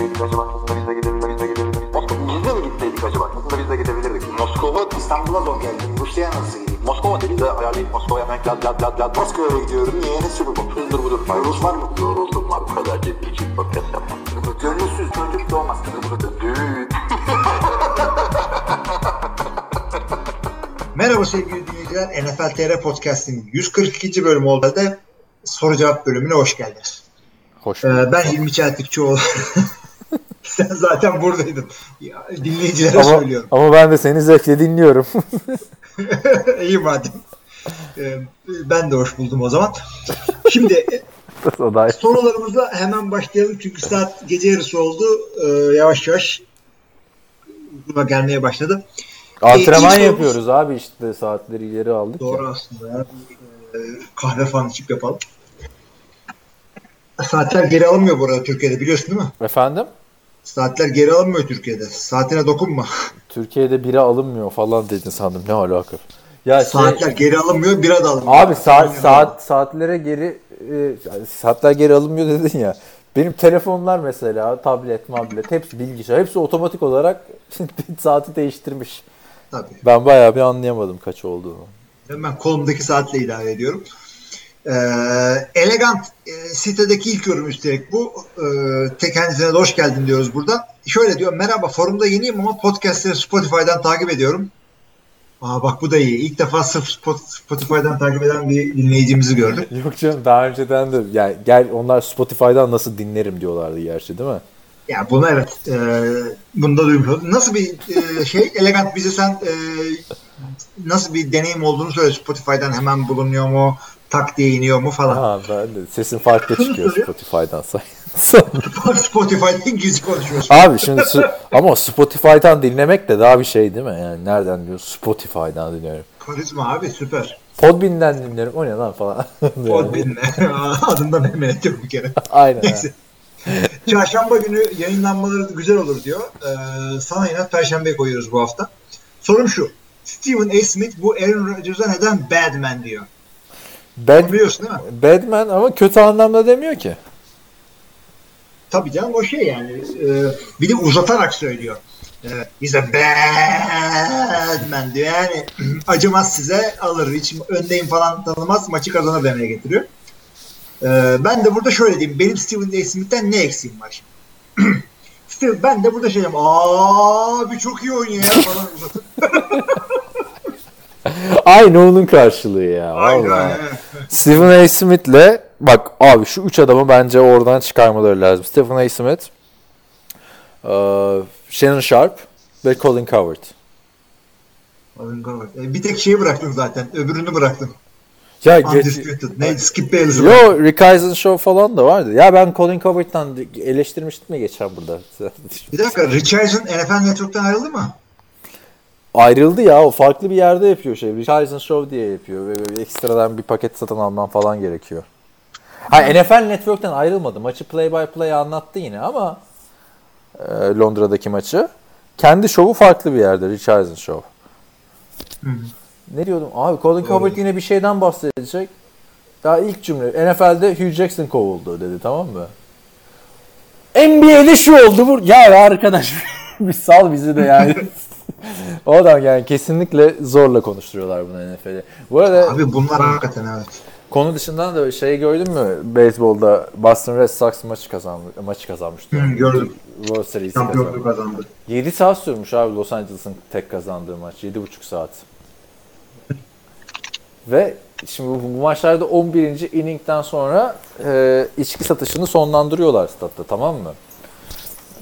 gitseydik acaba? Aslında biz de gidebilirdik. Biz de gidebilirdik. Moskova biz de mi gitseydik acaba? Aslında biz de gidebilirdik. Moskova İstanbul'a zor geldim. Rusya'ya nasıl gideyim? Moskova dedi de ayarlayıp Moskova'ya hemen lad lad lad lad Moskova'ya gidiyorum. Niye? Ne sürü bu? Hızdır budur. Rus var mı? Yoruldum var. Bu kadar ciddi ciddi podcast yapmam. Gönülsüz çocuk doğmaz. Düğün. Merhaba sevgili dinleyiciler. NFL TR Podcast'in 142. bölümü olduğunda soru cevap bölümüne hoş geldiniz. Hoş Ee, ben Hilmi Çeltikçioğlu. Sen zaten buradaydın. Ya, dinleyicilere ama, söylüyorum. ama ben de seni zevkle dinliyorum. İyi madem. Ee, ben de hoş buldum o zaman. Şimdi e, sorularımıza hemen başlayalım çünkü saat gece yarısı oldu. Ee, yavaş yavaş uykuma gelmeye başladı. Antrenman İlk yapıyoruz abi işte saatleri ileri aldık Doğru ya. aslında ya. Ee, kahve falan içip yapalım. Saatler geri alınmıyor bu arada Türkiye'de biliyorsun değil mi? Efendim? Saatler geri alınmıyor Türkiye'de. Saatine dokunma. Türkiye'de biri alınmıyor falan dedin sandım. Ne alaka? Ya şey- Saatler geri alınmıyor, bira da alınmıyor. abi saat saat saatlere geri e, saatler geri alınmıyor dedin ya. Benim telefonlar mesela tablet, mablet hepsi bilgisayar hepsi otomatik olarak saati değiştirmiş. Tabii. Ben bayağı bir anlayamadım kaç olduğunu. Ben kolumdaki saatle idare ediyorum. Ee, elegant e, sitedeki ilk yorum üstelik bu. Ee, kendisine de hoş geldin diyoruz buradan. Şöyle diyor. Merhaba forumda yeniyim ama podcastleri Spotify'dan takip ediyorum. Aa bak bu da iyi. İlk defa sırf Spot- Spotify'dan takip eden bir dinleyicimizi gördüm. Yok canım daha önceden de yani gel onlar Spotify'dan nasıl dinlerim diyorlardı gerçi değil mi? Ya bunu evet. E, bunu da duymuş oldum. Nasıl bir e, şey? Elegant bize sen e, nasıl bir deneyim olduğunu söyle. Spotify'dan hemen bulunuyor mu? Tak diye iniyor mu falan. Ha ben de sesin farklı Şunu çıkıyor soruyor. Spotify'dan say. Spotify'da İngilizce konuşuyorsun. Abi şimdi ama Spotify'dan dinlemek de daha bir şey değil mi? Yani nereden diyor Spotify'dan dinliyorum. Karizma abi süper. Podbean'den dinliyorum. O ne lan falan. Podbean'le. Adından emin ettim bir kere. Aynen. Neyse. Çarşamba günü yayınlanmaları güzel olur diyor. Ee, sana inat Perşembe'ye koyuyoruz bu hafta. Sorum şu. Stephen A. Smith bu Aaron Rodgers'a neden bad man diyor? Bad, Biliyorsun değil mi? Badman ama kötü anlamda demiyor ki. Tabii canım o şey yani. e, bir de uzatarak söylüyor. E, He's a bad man diyor. Yani acımaz size alır. Hiç öndeyim falan tanımaz. Maçı kazanır demeye getiriyor. E, ben de burada şöyle diyeyim. Benim Steven A. Smith'ten ne eksiğim var şimdi? Steve, ben de burada şey diyeyim. Abi çok iyi oynuyor ya falan uzatıp. Aynı onun karşılığı ya. Aynen. Stephen A. Smith'le bak abi şu üç adamı bence oradan çıkarmaları lazım. Stephen A. Smith, eee, Shannon Sharp ve Colin Coward. E, Bir tek şeyi bıraktım zaten. Öbürünü bıraktım. Ya Undisputed. Neydi? Skip Bayless'ı Yo Rick Eisen Show falan da vardı. Ya ben Colin Coward'dan eleştirmiştim ya geçen burada. Bir dakika Richardson NFL Network'tan ayrıldı mı? Ayrıldı ya o farklı bir yerde yapıyor şey. Rick Eisen Show diye yapıyor ve böyle ekstradan bir paket satın alman falan gerekiyor. Ha NFL Network'ten ayrılmadı. Maçı play by play anlattı yine ama e, Londra'daki maçı. Kendi şovu farklı bir yerde. Rich Eisen Show. Ne diyordum? Abi Colin Coward yine bir şeyden bahsedecek. Daha ilk cümle. NFL'de Hugh Jackson kovuldu dedi tamam mı? NBA'de şu oldu bu. Ya arkadaş bir sal bizi de yani. o adam yani kesinlikle zorla konuşturuyorlar bunu NFL'de. Bu arada Abi bunlar hakikaten evet. konu dışından da şey gördün mü? Beyzbolda Boston Red Sox maçı kazanmış, maçı kazanmıştı. Hı, gördüm. World Şampiyonluğu kazandı. kazandı. 7 saat sürmüş abi Los Angeles'ın tek kazandığı maç. 7,5 saat. Ve şimdi bu, bu maçlarda 11. inningden sonra e, içki satışını sonlandırıyorlar statta tamam mı?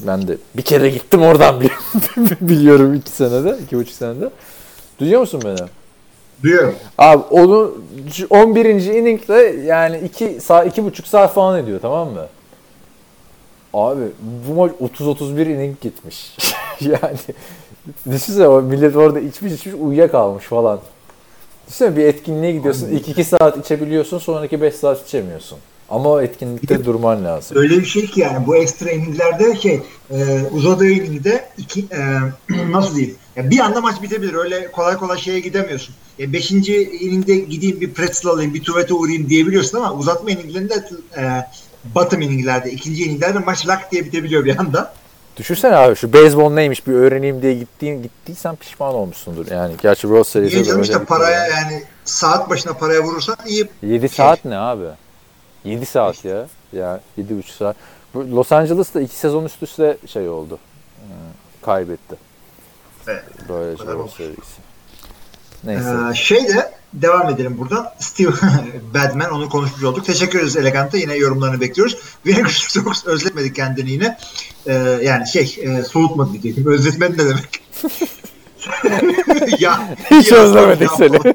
Ben de bir kere gittim oradan bili- biliyorum 2 senede, 2,5 senede. Duyuyor musun beni? Duyuyorum. Abi onu 11. inningde yani 2 saat 2,5 saat falan ediyor tamam mı? Abi bu maç 30-31 inning gitmiş. yani düşünsene o millet orada içmiş içmiş uyuyakalmış falan. Düşünsene bir etkinliğe gidiyorsun 2-2 saat içebiliyorsun sonraki 5 saat içemiyorsun. Ama o etkinlikte durman lazım. Öyle bir şey ki yani bu ekstra inninglerde şey e, uzadığı inningde iki, e, nasıl diyeyim ya bir anda maç bitebilir. Öyle kolay kolay şeye gidemiyorsun. E, beşinci inningde gideyim bir pretzel alayım bir tuvalete uğrayayım diyebiliyorsun ama uzatma inninglerinde e, bottom inninglerde, ikinci inninglerde maç lak diye bitebiliyor bir anda. Düşünsene abi şu beyzbol neymiş bir öğreneyim diye gittiğin gittiysen pişman olmuşsundur. Yani gerçi World Series'e Niye canım işte paraya yani saat başına paraya vurursan iyi 7 saat ne abi? 7 saat ya. Ya 7,5 saat. Bu Los Angeles'ta 2 sezon üst üste şey oldu. Hmm, Kaybetti. Evet. Böyle şey serisi. Neyse. Ee, şey de devam edelim buradan. Steve Badman onu konuşmuş olduk. Teşekkür ederiz Elegant'a. Yine yorumlarını bekliyoruz. Vinegar Strokes özletmedi kendini yine. Ee, yani şey e, soğutmadı diyecektim. Özletmedi ne demek? ya, Hiç ya- özlemedik ya- seni.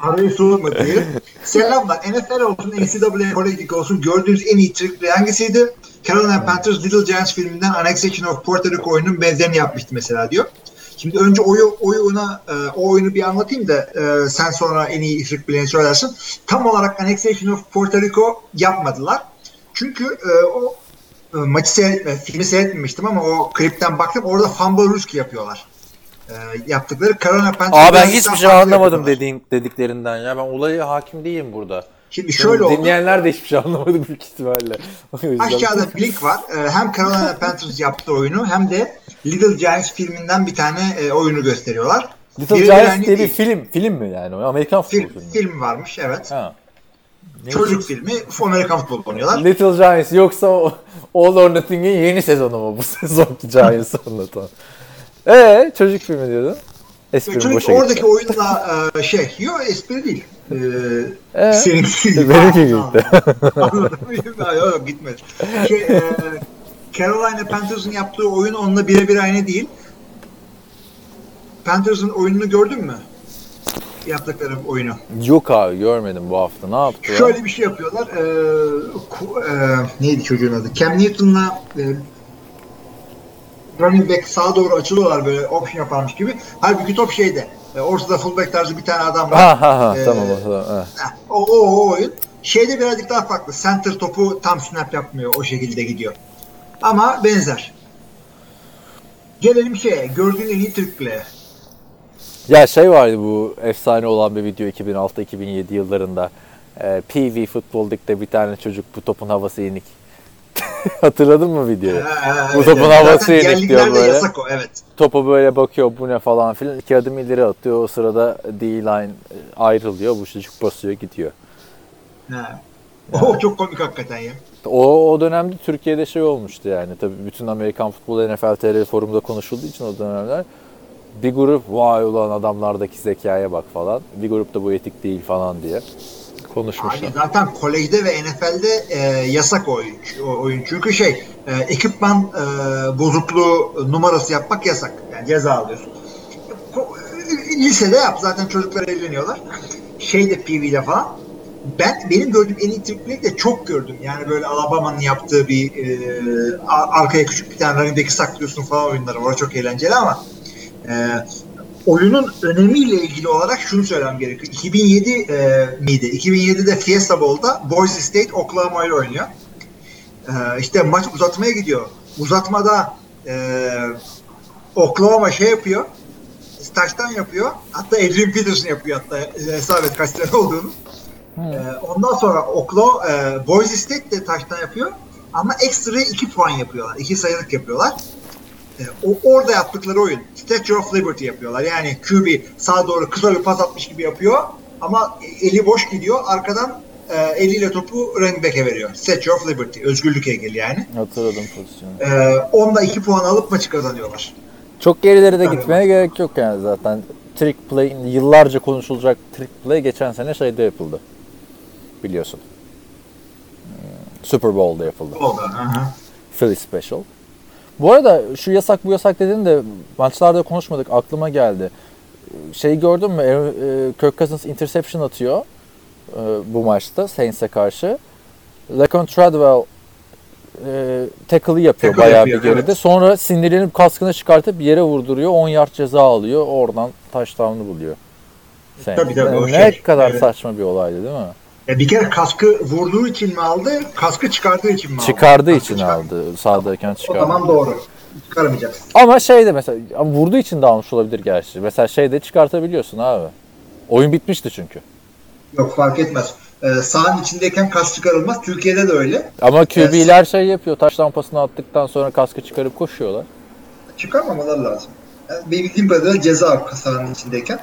Arayı soğutmadı diyelim. Selamlar. NFL olsun, NCAA Kore olsun gördüğünüz en iyi trikleri hangisiydi? Carolina Panthers Little Giants filminden Annexation of Puerto Rico oyunun benzerini yapmıştı mesela diyor. Şimdi önce oyu, oyuna, e, o oyunu bir anlatayım da e, sen sonra en iyi trik bileni söylersin. Tam olarak Annexation of Puerto Rico yapmadılar. Çünkü e, o e, maçı seyretme, filmi seyretmemiştim ama o klipten baktım orada fumble risk yapıyorlar. E, yaptıkları Carolina Panthers Aa ben hiçbir şey anlamadım dediğin dediklerinden ya. Ben olaya hakim değilim burada. Şimdi şöyle oldu. Dinleyenler de hiçbir şey anlamadı büyük ihtimalle. Aşağıda bir link var. Ee, Hem Carolina Panthers yaptığı oyunu hem de Little Giants filminden bir tane e, oyunu gösteriyorlar. Little Birebir Giants aynı diye bir film film mi yani? O Amerikan film, filmi. film varmış evet. Ha. Ne Çocuk filmi Amerikan futbol oynuyorlar. Little Giants yoksa All or Nothing'in yeni sezonu mu bu sezonki Giants anlatan? Eee çocuk filmi diyordun. Esprim Çocuk boşa oradaki gitti. oyunla e, şey, yok espri değil. Ee, Ee? seninki gibi. Benimki gitti. Anladım. yok gitmedi. Şey, e, Carolina Panthers'ın yaptığı oyun onunla birebir aynı değil. Panthers'ın oyununu gördün mü? Yaptıkları oyunu. Yok abi görmedim bu hafta. Ne yaptılar? Şöyle bir şey yapıyorlar. Ee, e, neydi çocuğun adı? Cam Newton'la e, running back sağa doğru açılıyorlar böyle option yaparmış gibi. Halbuki top şeyde. E, ortada fullback tarzı bir tane adam var. Ha ha ha Ee, tamam o tamam. ha. O, o, o oyun. Şeyde birazcık daha farklı. Center topu tam snap yapmıyor. O şekilde gidiyor. Ama benzer. Gelelim şeye. Gördüğün en iyi play. Ya şey vardı bu efsane olan bir video 2006-2007 yıllarında. Ee, PV Futbol Lig'de bir tane çocuk bu topun havası yenik. Hatırladın mı videoyu? Bu topun havası yedik diyor böyle. yasak o. Evet. Topa böyle bakıyor bu ne falan filan. İki adım ileri atıyor. O sırada D-line ayrılıyor. Bu çocuk basıyor gidiyor. Ha. O çok komik hakikaten ya. O, o dönemde Türkiye'de şey olmuştu yani. Tabii bütün Amerikan futbolu NFL TR forumda konuşulduğu için o dönemler bir grup vay ulan adamlardaki zekaya bak falan. Bir grup da bu etik değil falan diye konuşmuşlar. Abi zaten kolejde ve NFL'de e, yasak oyun, oyun. Çünkü şey e, ekipman e, bozukluğu numarası yapmak yasak. Yani ceza alıyorsun. Ko- Lisede yap zaten çocuklar eğleniyorlar. Şeyde PV'de falan. Ben benim gördüğüm en iyi trikleri de çok gördüm. Yani böyle Alabama'nın yaptığı bir e, ar- arkaya küçük bir tane running saklıyorsun falan oyunları var. Çok eğlenceli ama e, oyunun önemiyle ilgili olarak şunu söylemem gerekiyor. 2007 e, miydi? 2007'de Fiesta Bowl'da Boise State Oklahoma ile oynuyor. E, işte maç uzatmaya gidiyor. Uzatmada e, Oklahoma şey yapıyor. Taştan yapıyor. Hatta Adrian Peterson yapıyor hatta e, hesap et kaç sene olduğunu. E, ondan sonra Oklahoma, e, Boise State de taştan yapıyor. Ama ekstra 2 puan yapıyorlar. 2 sayılık yapıyorlar. E, o, orada yaptıkları oyun Statue of Liberty yapıyorlar. Yani QB sağa doğru kısa bir pas atmış gibi yapıyor ama eli boş gidiyor. Arkadan e, eliyle topu running back'e veriyor. Statue of Liberty. Özgürlük heykeli yani. Hatırladım pozisyonu. E, onda 2 puan alıp maçı kazanıyorlar. Çok gerilere de Tabii. gitmeye gerek yok yani zaten. Trick play, yıllarca konuşulacak trick play geçen sene şeyde yapıldı. Biliyorsun. Hmm, Super Bowl'da yapıldı. Oldu. Aha. Philly Special. Bu arada şu yasak bu yasak dedin de maçlarda konuşmadık aklıma geldi. Şey gördün mü? E, Kirk Cousins interception atıyor e, bu maçta Saints'e karşı. Lacon Treadwell e, tackle'ı yapıyor Tackle bayağı yapıyor, bir geride. evet. Sonra sinirlenip kaskını çıkartıp yere vurduruyor. 10 yard ceza alıyor. Oradan touchdown'u buluyor. Saints. Tabii, tabii, ne şey, kadar evet. saçma bir olaydı değil mi? E, bir kere kaskı vurduğu için mi aldı? Kaskı çıkardığı için mi aldı? Çıkardığı Kaskı için çıkar- aldı. Sağdayken O çıkardı. zaman doğru. Çıkaramayacaksın. Ama şey de mesela ama vurduğu için de almış olabilir gerçi. Mesela şeyde çıkartabiliyorsun abi. Oyun bitmişti çünkü. Yok fark etmez. e, sahanın içindeyken kas çıkarılmaz. Türkiye'de de öyle. Ama QB'ler şey yapıyor. Taş lampasını attıktan sonra kaskı çıkarıp koşuyorlar. Çıkarmamaları lazım. Yani benim bildiğim kadarıyla ceza sahanın içindeyken.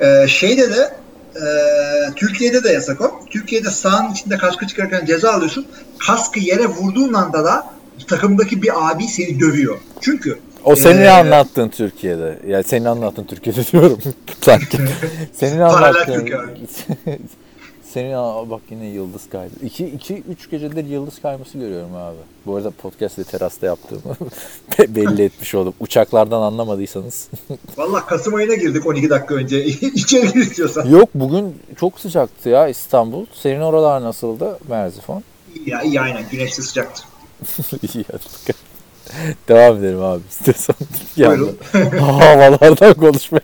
E, şeyde de e, Türkiye'de de yasak o. Türkiye'de sahanın içinde kaskı çıkarırken ceza alıyorsun. Kaskı yere vurduğun anda da takımdaki bir abi seni dövüyor. Çünkü O senin Ee, anlattığın Türkiye'de. Yani senin anlattığın Türkiye'de diyorum. Sanki. senin anlattığın. Senin aa, bak yine yıldız kaydı. 2 2 3 gecedir yıldız kayması görüyorum abi. Bu arada podcast'te terasta yaptığımı be- belli etmiş oldum. Uçaklardan anlamadıysanız. Valla Kasım ayına girdik 12 dakika önce. İçeri gir istiyorsan. Yok bugün çok sıcaktı ya İstanbul. Senin oralar nasıldı Merzifon? İyi ya iyi aynen. Güneşli sıcaktı. İyi hadi. Devam edelim abi istiyorsan. Buyurun. Havalardan konuşmaya.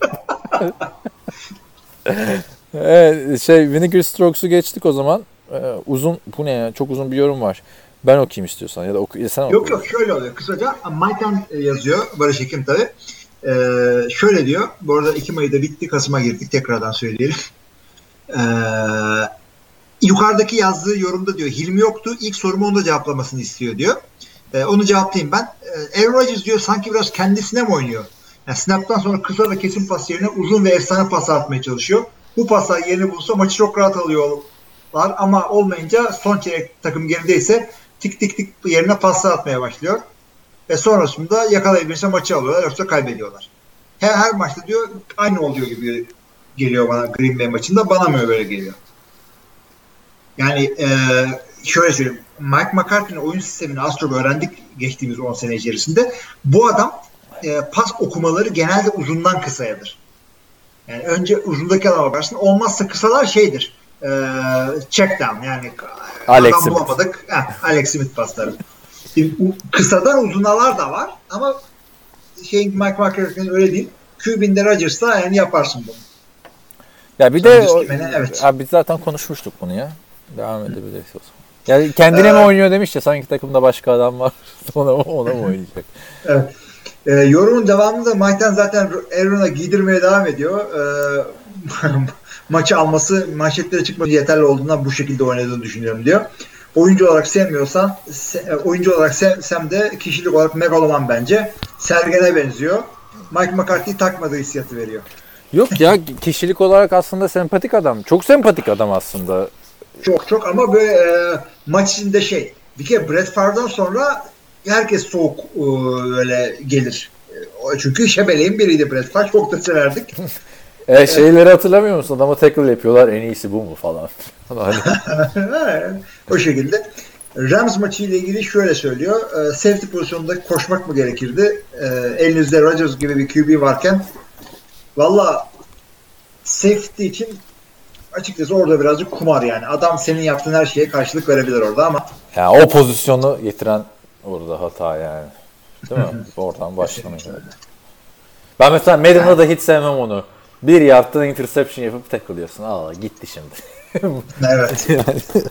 Evet, şey Vinegar Strokes'u geçtik o zaman. Ee, uzun bu ne ya? Çok uzun bir yorum var. Ben okuyayım istiyorsan ya da oku, ya sen oku. Yok yok şöyle oluyor. Kısaca Mayten yazıyor. Barış Ekim tabi. Ee, şöyle diyor. Bu arada Ekim ayı da bitti. Kasım'a girdik. Tekrardan söyleyelim. Ee, yukarıdaki yazdığı yorumda diyor Hilmi yoktu. İlk sorumu onda cevaplamasını istiyor diyor. Ee, onu cevaplayayım ben. Ee, Aaron Rodgers diyor sanki biraz kendisine mi oynuyor? Yani snap'tan sonra kısa ve kesin pas yerine uzun ve efsane pas atmaya çalışıyor. Bu paslar yerini bulsa maçı çok rahat alıyorlar ama olmayınca son çeyrek takım gerideyse tik tik tik yerine paslar atmaya başlıyor. Ve sonrasında yakalayabilirse maçı alıyorlar yoksa kaybediyorlar. Her, her maçta diyor aynı oluyor gibi geliyor bana Green Bay maçında. Bana mı böyle geliyor? Yani e, şöyle söyleyeyim. Mike McCarthy'nin oyun sistemini az çok öğrendik geçtiğimiz 10 sene içerisinde. Bu adam e, pas okumaları genelde uzundan kısayadır. Yani önce uzundaki adama bakarsın. Olmazsa kısalar şeydir. E, check down yani Alex adam Smith. bulamadık. Heh, Alex Smith pasları. Şimdi, u- kısadan uzunalar da var ama şey Mike McCarthy'nin öyle değil. QB'inde Rodgers'la yani yaparsın bunu. Ya bir de o, evet. abi biz zaten konuşmuştuk bunu ya. Devam edebiliriz o zaman. Yani kendine mi Ee, oynuyor demiş ya sanki takımda başka adam var. ona, ona mı oynayacak? Evet. E, yorumun devamında Mike'den zaten Aaron'a giydirmeye devam ediyor. E, maçı alması, manşetlere çıkması yeterli olduğundan bu şekilde oynadığını düşünüyorum diyor. Oyuncu olarak sevmiyorsan, se- e, oyuncu olarak sevsem de kişilik olarak megaloman bence. Sergen'e benziyor. Mike McCarthy takmadığı hissiyatı veriyor. Yok ya kişilik olarak aslında sempatik adam. Çok sempatik adam aslında. Çok çok ama böyle e, maç içinde şey. Bir kere Brett Favre'dan sonra herkes soğuk e, öyle gelir. E, çünkü şebeleğin biriydi Favre. Çok da severdik. E, şeyleri hatırlamıyor musun? Adama tackle yapıyorlar. En iyisi bu mu falan. O şekilde. Rams maçı ile ilgili şöyle söylüyor. E, safety pozisyonunda koşmak mı gerekirdi? E, elinizde Rodgers gibi bir QB varken valla safety için açıkçası orada birazcık kumar yani. Adam senin yaptığın her şeye karşılık verebilir orada ama ya o pozisyonu getiren orada hata yani. Değil mi? Oradan başlamıyor. Ben mesela Madden'da da hiç sevmem onu. Bir yaptığın interception yapıp takılıyorsun. Aa gitti şimdi. evet. yani.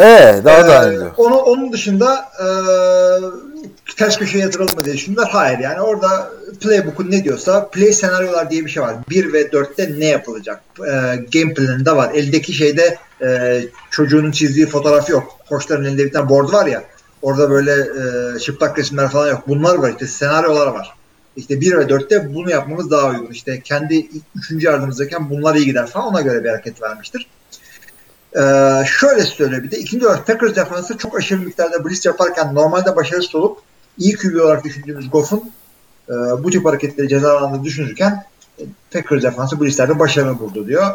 Ee, daha da Ee, önce. onu, onun dışında e, ters köşeye yatıralım mı diye düşündüler. Hayır yani orada playbook'un ne diyorsa play senaryolar diye bir şey var. 1 ve 4'te ne yapılacak? E, game planında var. Eldeki şeyde e, çocuğunun çizdiği fotoğraf yok. Koçların elinde bir tane board var ya. Orada böyle e, çıplak resimler falan yok. Bunlar var işte senaryolar var. İşte 1 ve 4'te bunu yapmamız daha uygun. İşte kendi 3. yardımımızdayken bunlar iyi gider falan ona göre bir hareket vermiştir. Ee, şöyle söyle bir de ikinci olarak Packers defansı çok aşırı miktarda blitz yaparken normalde başarısız olup iyi QB olarak düşündüğümüz Goff'un e, bu tip hareketleri cezalandığını düşünürken e, Packers defansı blitzlerde başarılı buldu diyor.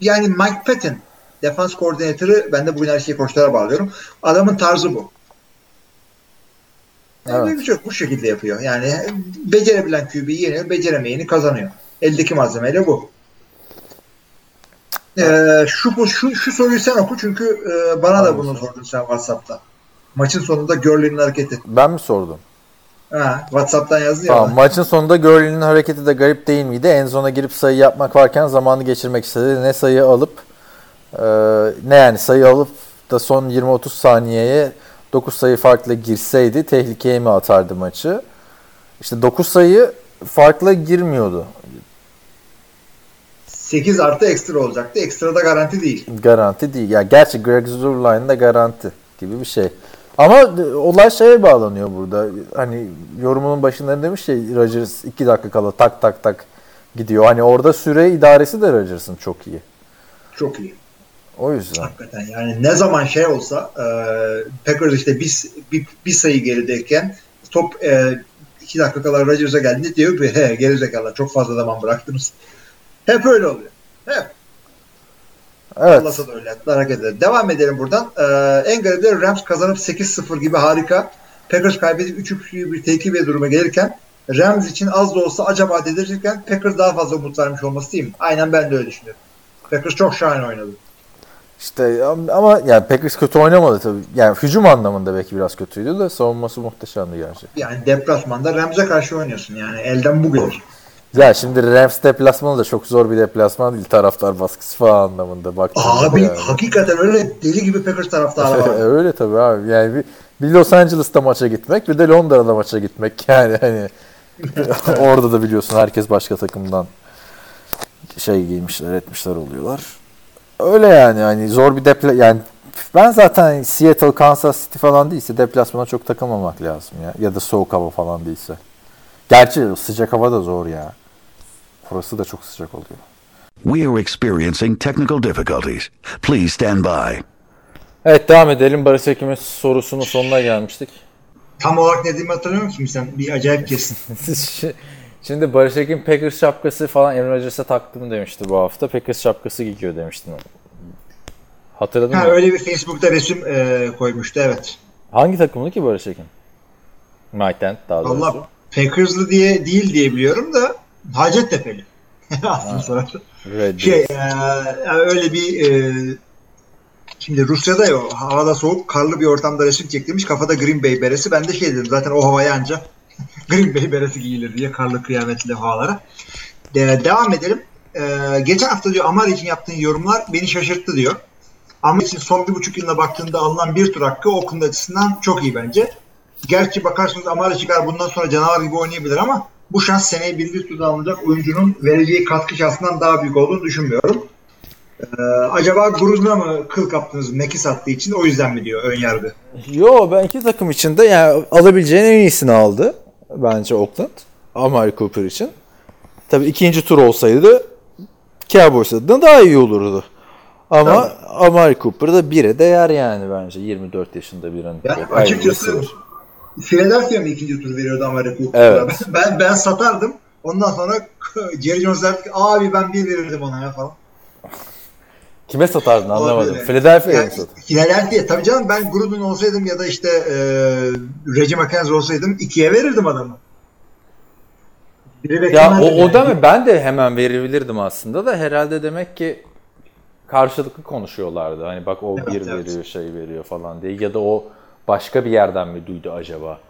Yani Mike Patton defans koordinatörü ben de bugün her şeyi koçlara bağlıyorum. Adamın tarzı bu. Yani Evet. Bu şekilde yapıyor. Yani becerebilen QB'yi yeniyor, beceremeyeni kazanıyor. Eldeki malzemeyle bu. Ee, şu, şu şu soruyu sen oku çünkü e, bana da bunu sordun sen WhatsApp'ta. Maçın sonunda Gurley'nin hareketi. Ben mi sordum? Ha, WhatsApp'tan yazdın ya. Tamam, bana. maçın sonunda Gurley'nin hareketi de garip değil miydi? En sona girip sayı yapmak varken zamanı geçirmek istedi. Ne sayı alıp e, ne yani sayı alıp da son 20-30 saniyeye 9 sayı farklı girseydi tehlikeye mi atardı maçı? İşte 9 sayı farklı girmiyordu. 8 artı ekstra olacaktı. Ekstra da garanti değil. Garanti değil. Ya gerçi Greg Zuerlein de garanti gibi bir şey. Ama olay şeye bağlanıyor burada. Hani yorumunun başında demiş ya Rodgers 2 dakika kala tak tak tak gidiyor. Hani orada süre idaresi de Rodgers'ın çok iyi. Çok iyi. O yüzden. Hakikaten yani ne zaman şey olsa e, Packers işte bir, bir, bir sayı gerideyken top e, iki dakika kala Rodgers'a geldi diyor ki he gerizekalı çok fazla zaman bıraktınız. Hep öyle oluyor. Hep. Evet. Allah'sa da öyle hareket eder. Devam edelim buradan. Ee, en garibinde Rams kazanıp 8-0 gibi harika. Packers kaybedip 3-3 bir teki ve duruma gelirken Rams için az da olsa acaba dedirtirken Packers daha fazla umut vermiş olması değil mi? Aynen ben de öyle düşünüyorum. Packers çok şahane oynadı. İşte ama yani Packers kötü oynamadı tabii. Yani hücum anlamında belki biraz kötüydü de savunması muhteşemdi gerçekten. Yani deplasmanda Rams'e karşı oynuyorsun yani. Elden bu gelir. Ya şimdi Rams deplasmanı da çok zor bir deplasman değil taraftar baskısı falan anlamında baktığımda Abi yani. hakikaten öyle deli gibi Packers taraftarı var. Öyle tabii abi. Yani bir, bir Los Angeles'ta maça gitmek bir de Londra'da maça gitmek yani hani orada da biliyorsun herkes başka takımdan şey giymişler etmişler oluyorlar. Öyle yani hani zor bir depla yani ben zaten Seattle, Kansas City falan değilse deplasmana çok takılmamak lazım ya. Ya da soğuk hava falan değilse. Gerçi sıcak hava da zor ya. Orası da çok sıcak oluyor. We are experiencing technical difficulties. Please stand by. Evet devam edelim. Barış Ekim'in sorusunun sonuna gelmiştik. Tam olarak ne dediğimi hatırlıyor musun sen? Bir acayip kesin. Şimdi Barış Ekim Packers şapkası falan Aaron Rodgers'a taktım demişti bu hafta. Packers şapkası giyiyor demiştin. Hatırladın ha, mı? öyle bir Facebook'ta resim e, koymuştu evet. Hangi takımlı ki Barış Ekim? Mighten daha doğrusu. Allah Packers'lı diye değil diye biliyorum da Hacettepe'li. Aslında Şey, e, öyle bir e, şimdi Rusya'da ya havada soğuk karlı bir ortamda resim çektirmiş kafada Green Bay beresi. Ben de şey dedim zaten o havaya anca Green Bay beresi giyilir diye karlı kıyametli havalara. E, devam edelim. E, geçen hafta diyor Amar için yaptığın yorumlar beni şaşırttı diyor. Amar için son bir buçuk yılına baktığında alınan bir tur hakkı o konuda açısından çok iyi bence. Gerçi bakarsınız Amar çıkar bundan sonra canavar gibi oynayabilir ama bu şans seneye birinci turda alınacak oyuncunun vereceği katkı şansından daha büyük olduğunu düşünmüyorum. Ee, acaba Gruz'una mı kıl kaptınız Mek'i sattığı için o yüzden mi diyor ön yargı? Yo ben iki takım içinde yani alabileceğin en iyisini aldı. Bence Oakland. Amari Cooper için. Tabii ikinci tur olsaydı Cowboys adına daha iyi olurdu. Ama Amari Cooper da bire değer yani bence 24 yaşında bir an. Ya açıkçası Philadelphia mı ikinci tur veriyordu Amari Cooper'a? Evet. Ben, ben, ben satardım. Ondan sonra Jerry Jones der ki abi ben bir verirdim ona ya falan. Kime satardın anlamadım. Philadelphia'ya Yani, mı satardın? Philadelphia tabii canım ben Gruden olsaydım ya da işte e, Reggie McKenzie olsaydım ikiye verirdim adamı. Biri Ya o, o da mı? Ben de hemen verebilirdim aslında da herhalde demek ki karşılıklı konuşuyorlardı. Hani bak o Evet, bir evet. veriyor şey veriyor falan diye ya da o başka bir yerden mi duydu acaba?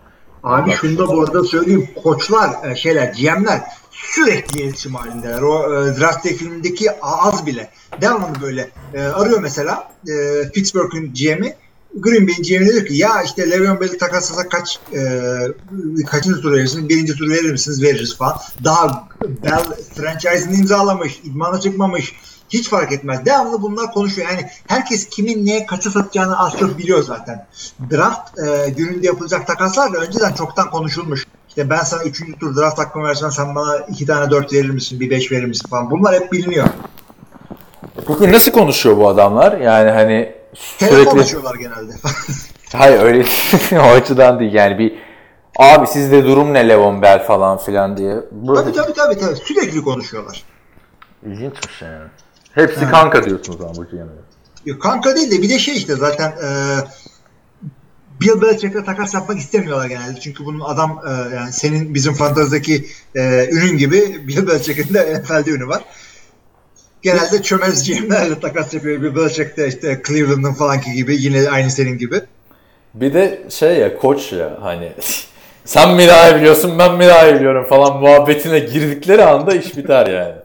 Abi şunu da bu arada söyleyeyim. Koçlar, e, şeyler, GM'ler sürekli iletişim halindeler. O e, draft filmindeki az bile. Devamlı böyle e, arıyor mesela e, Pittsburgh'ın GM'i Green Bay'in GM'i diyor ki ya işte Le'Veon Bell'i takaslasak kaç e, kaçıncı tur verirsiniz? Birinci tur verir misiniz? Veririz falan. Daha Bell franchise'ını imzalamış, idmana çıkmamış. Hiç fark etmez. Devamlı bunlar konuşuyor. Yani herkes kimin neye kaça satacağını az çok biliyor zaten. Draft e, gününde yapılacak takaslar da önceden çoktan konuşulmuş. İşte ben sana 3. tur draft hakkımı versem sen bana 2 tane 4 verir misin, bir 5 verir misin falan. Bunlar hep biliniyor. Peki nasıl konuşuyor bu adamlar? Yani hani Telefon sürekli... açıyorlar genelde. Hayır öyle o açıdan değil yani bir abi sizde durum ne Levon Bell falan filan diye. Böyle tabii tabii tabii tabii. Sürekli konuşuyorlar. ilginçmiş yani. Hepsi kanka diyorsunuz ama bu GM'e. Ya kanka değil de bir de şey işte zaten e, Bill Belichick'le takas yapmak istemiyorlar genelde. Çünkü bunun adam e, yani senin bizim fantazideki e, ünün gibi Bill Belichick'in de NFL'de ünü var. Genelde çömez GM'lerle takas yapıyor. Bill Belichick de işte Cleveland'ın falanki gibi yine aynı senin gibi. Bir de şey ya koç ya hani sen mi daha iyi biliyorsun ben mi daha iyi biliyorum falan muhabbetine girdikleri anda iş biter yani.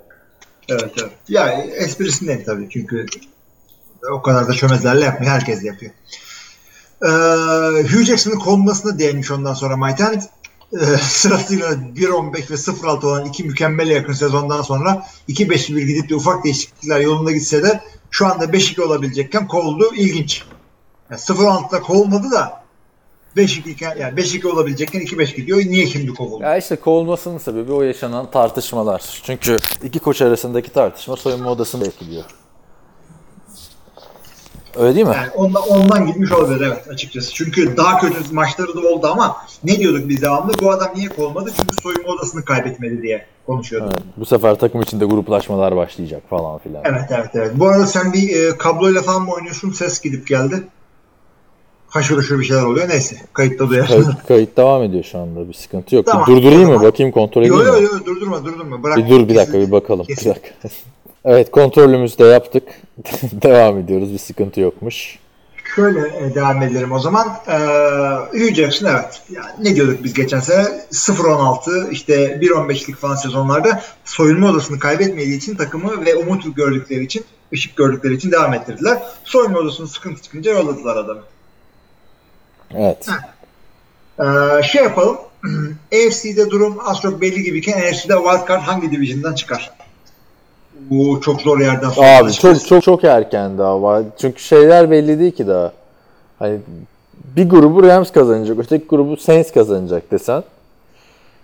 Evet evet. Ya esprisinden tabii çünkü o kadar da çömezlerle yapmıyor. Herkes yapıyor. Ee, Hugh Jackson'ın konmasına değinmiş ondan sonra Mike Hunt. e, sırasıyla 1.15 ve 0.6 olan iki mükemmel yakın sezondan sonra 2-5-1 gidip de ufak değişiklikler yolunda gitse de şu anda 5-2 olabilecekken kovuldu. İlginç. Yani 0-6'da kovulmadı da 5-2 iken yani 5-2 olabilecekken 2-5 gidiyor. Niye şimdi kovuldu? Ya işte kovulmasının sebebi o yaşanan tartışmalar. Çünkü iki koç arasındaki tartışma soyunma odasını etkiliyor. Öyle değil mi? Yani ondan, ondan gitmiş olabilir evet açıkçası. Çünkü daha kötü maçları da oldu ama ne diyorduk biz devamlı? Bu adam niye kovulmadı? Çünkü soyunma odasını kaybetmedi diye konuşuyorduk. Evet, bu sefer takım içinde gruplaşmalar başlayacak falan filan. Evet evet evet. Bu arada sen bir e, kabloyla falan mı oynuyorsun? Ses gidip geldi. Haşır uşur bir şeyler oluyor. Neyse. Kayıtta duyarsın. Kayıt, kayıt devam ediyor şu anda. Bir sıkıntı yok. Tamam, bir durdurayım tamam. mı? Bakayım kontrol edeyim Yok mi? yok yok durdurma durdurma. Bırak. Bir dur bir dakika bir bakalım. Bir Kesin. dakika. evet kontrolümüzü de yaptık. devam ediyoruz. Bir sıkıntı yokmuş. Şöyle e, devam edelim o zaman. Ee, Hugh Jackson evet. Yani ne diyorduk biz geçen sene? 0-16 işte 1-15'lik falan sezonlarda soyunma odasını kaybetmediği için takımı ve umut gördükleri için ışık gördükleri için devam ettirdiler. Soyunma odasının sıkıntı çıkınca yolladılar adamı. Evet. Ee, şey yapalım. AFC'de durum az çok belli gibiyken NFC'de wildcard hangi division'dan çıkar? Bu çok zor yerden sonra. Abi çok çok çok erken daha var. Çünkü şeyler belli değil ki daha. Hani bir grubu Rams kazanacak, öteki grubu Saints kazanacak desen.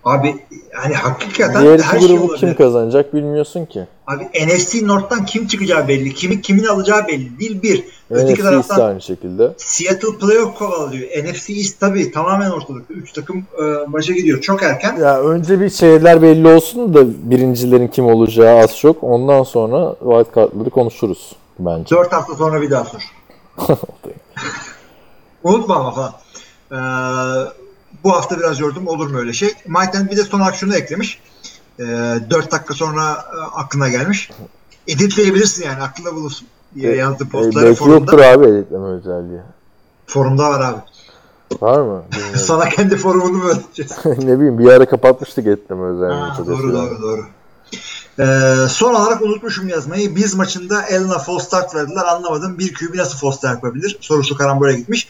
Abi yani hakikaten Diğer her iki şey grubu olabilir. kim kazanacak bilmiyorsun ki. Abi NFC North'tan kim çıkacağı belli. Kimin kimin alacağı belli değil bir. Öteki NFC taraftan aynı şekilde. Seattle playoff kovalıyor. NFC East tabii tamamen ortalıkta. Üç takım e, maça gidiyor. Çok erken. Ya önce bir şeyler belli olsun da birincilerin kim olacağı az çok. Ondan sonra wild card'ları konuşuruz bence. Dört hafta sonra bir daha sor. Unutma ama falan. Ee, bu hafta biraz yordum. Olur mu öyle şey? Maiten bir de son şunu eklemiş. Ee, 4 dakika sonra e, aklına gelmiş. Editleyebilirsin yani aklında bulursun. diye yazdı E, postları belki forumda. yoktur abi editleme özelliği. Forumda var abi. Var mı? Sana kendi forumunu mu öğreteceğiz? ne bileyim bir ara kapatmıştık editleme özelliğini. Ha, doğru doğru doğru. Ee, son olarak unutmuşum yazmayı. Biz maçında Elena false start verdiler. Anlamadım. Bir QB nasıl false start yapabilir? Sorusu karambole gitmiş.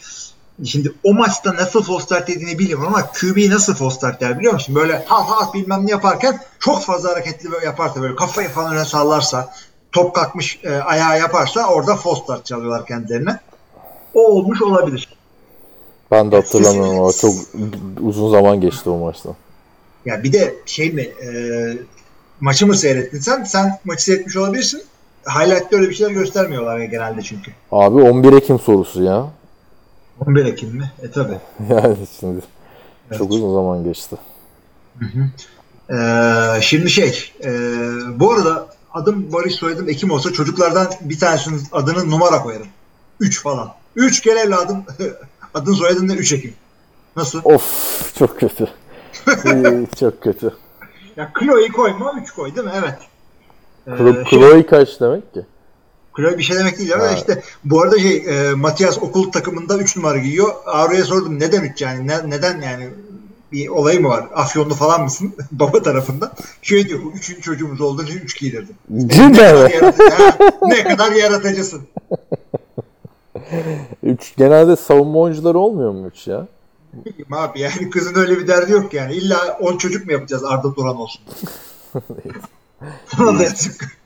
Şimdi o maçta nasıl false start dediğini bilmiyorum ama QB nasıl false start der biliyor musun? Böyle ha ha bilmem ne yaparken çok fazla hareketli böyle yaparsa böyle kafayı falan öne sallarsa top kalkmış e, ayağa yaparsa orada false start çalıyorlar kendilerine. O olmuş olabilir. Ben de hatırlamıyorum ama çok uzun zaman geçti o maçtan. Ya bir de şey mi e, maçı mı seyrettin sen? Sen maçı seyretmiş olabilirsin. Highlight'te öyle bir şeyler göstermiyorlar ya genelde çünkü. Abi 11 Ekim sorusu ya. 11 Ekim mi? E tabi. Yani şimdi çok uzun zaman geçti. Ee, şimdi şey e, bu arada adım Barış soyadım Ekim olsa çocuklardan bir tanesinin adını numara koyarım. 3 falan. 3 gel evladım. Adın soyadın da 3 Ekim. Nasıl? Of çok kötü. Çok kötü. Ya Chloe koyma 3 koy değil mi? Evet. Ee, Klo- şey- Chloe kaç demek ki? Chloe bir şey demek değil ama Ha. işte bu arada şey e, Matias okul takımında 3 numara giyiyor. Ağrı'ya sordum neden 3 yani ne, neden yani bir olayı mı var? Afyonlu falan mısın? Baba tarafında. Şey diyor bu üçüncü çocuğumuz olduğu için 3 giydirdim. Cidden mi? Ne kadar yaratıcısın. Üç, genelde savunma oyuncuları olmuyor mu üç ya? Bilmiyorum Abi yani kızın öyle bir derdi yok yani. İlla 10 çocuk mu yapacağız Arda Turan olsun? Buna da yazık.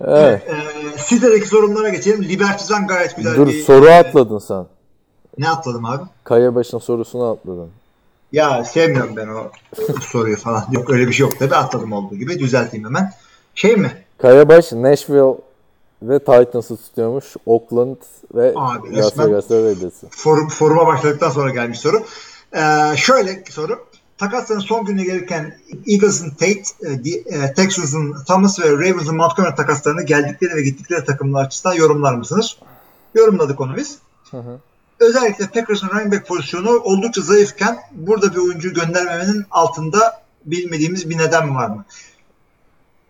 Evet. Ee, Site'deki sorunlara geçelim. Libertizan gayet güzel Dur bir... soru atladın sen. Ne atladım abi? Kayabaş'ın sorusunu atladın. Ya sevmiyorum ben o soruyu falan. Yok öyle bir şey yok tabi atladım olduğu gibi. Düzelteyim hemen. Şey mi? Kayabaş, Nashville ve Titans'ı tutuyormuş. Oakland ve Abi, Las. Forum, foruma başladıktan sonra gelmiş soru. Ee, şöyle soru. Takasların son gününe gelirken Eagles'ın Tate, e, e, Texans'ın Thomas ve Ravens'ın Montgomery takaslarını geldikleri ve gittikleri takımlar açısından yorumlar mısınız? Yorumladık onu biz. hı. Özellikle Packers'ın running back pozisyonu oldukça zayıfken burada bir oyuncu göndermemenin altında bilmediğimiz bir neden var mı?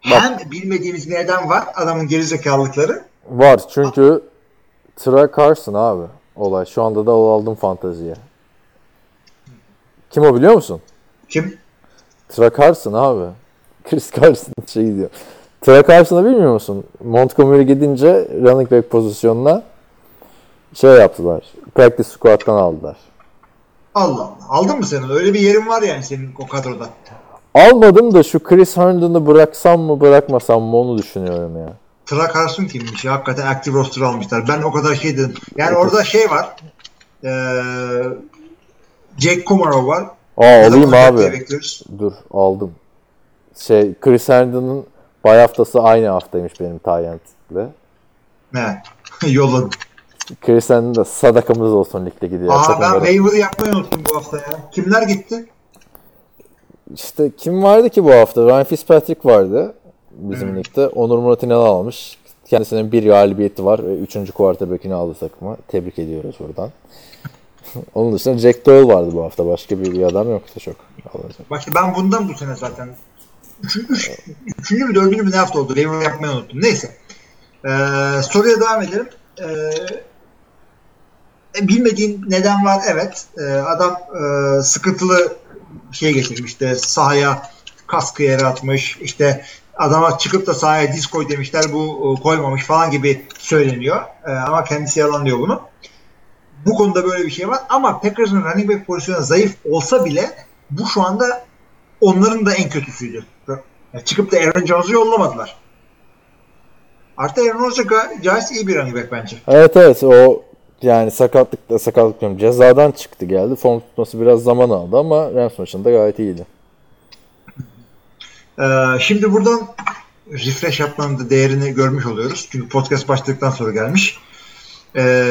Hem bilmediğimiz bir neden var adamın gerizekalılıkları Var çünkü Tra Carson abi olay. Şu anda da o aldım fanteziye. Kim o biliyor musun? Kim? Tra Carson abi. Chris Carson şey diyor. Tra Carson'ı bilmiyor musun? Montgomery gidince running back pozisyonuna şey yaptılar. Practice squad'dan aldılar. Allah Allah. Aldın mı sen? Öyle bir yerin var yani senin o kadroda. Almadım da şu Chris Herndon'ı bıraksam mı bırakmasam mı onu düşünüyorum ya. Tra Carson kimmiş ya? Hakikaten active roster almışlar. Ben o kadar şey dedim. Yani orada şey var. Ee, Jake Kumarov var. Aa Ya alayım abi. Dur aldım. Şey Chris Herndon'ın bay haftası aynı haftaymış benim Tyent'le. He. Yolladım. Chris Herndon da sadakamız olsun ligde gidiyor. Aa Sakın ben waiver'ı yapmayı unuttum bu hafta ya. Kimler gitti? İşte kim vardı ki bu hafta? Ryan Fitzpatrick vardı bizim ligde. Onur Murat İnal almış. Kendisinin bir galibiyeti var ve üçüncü quarterback'ini aldı takıma. Tebrik ediyoruz buradan. Onun dışında Jack Doyle vardı bu hafta. Başka bir, adam yoktu çok. alınacak. Bak işte ben bundan bu sene zaten üçüncü, üç, üçüncü mü dördüncü mü ne hafta oldu? Waiver yapmayı unuttum. Neyse. Ee, soruya devam edelim. Ee, e, bilmediğin neden var evet. Ee, adam e, sıkıntılı şey geçirmiş de sahaya kaskı yere atmış. İşte adama çıkıp da sahaya diz koy demişler bu e, koymamış falan gibi söyleniyor. Ee, ama kendisi yalanlıyor bunu. Bu konuda böyle bir şey var ama Packers'ın running back pozisyonu zayıf olsa bile bu şu anda onların da en kötüsüydü. Yani çıkıp da Aaron Jones'u yollamadılar. Artı Aaron Jones Giants iyi bir running back bence. Evet evet o yani sakatlık sakatlık diyorum. Cezadan çıktı geldi. Form tutması biraz zaman aldı ama Rams maçında gayet iyiydi. Ee, şimdi buradan refresh yapmanın da değerini görmüş oluyoruz. Çünkü podcast başladıktan sonra gelmiş. Ee,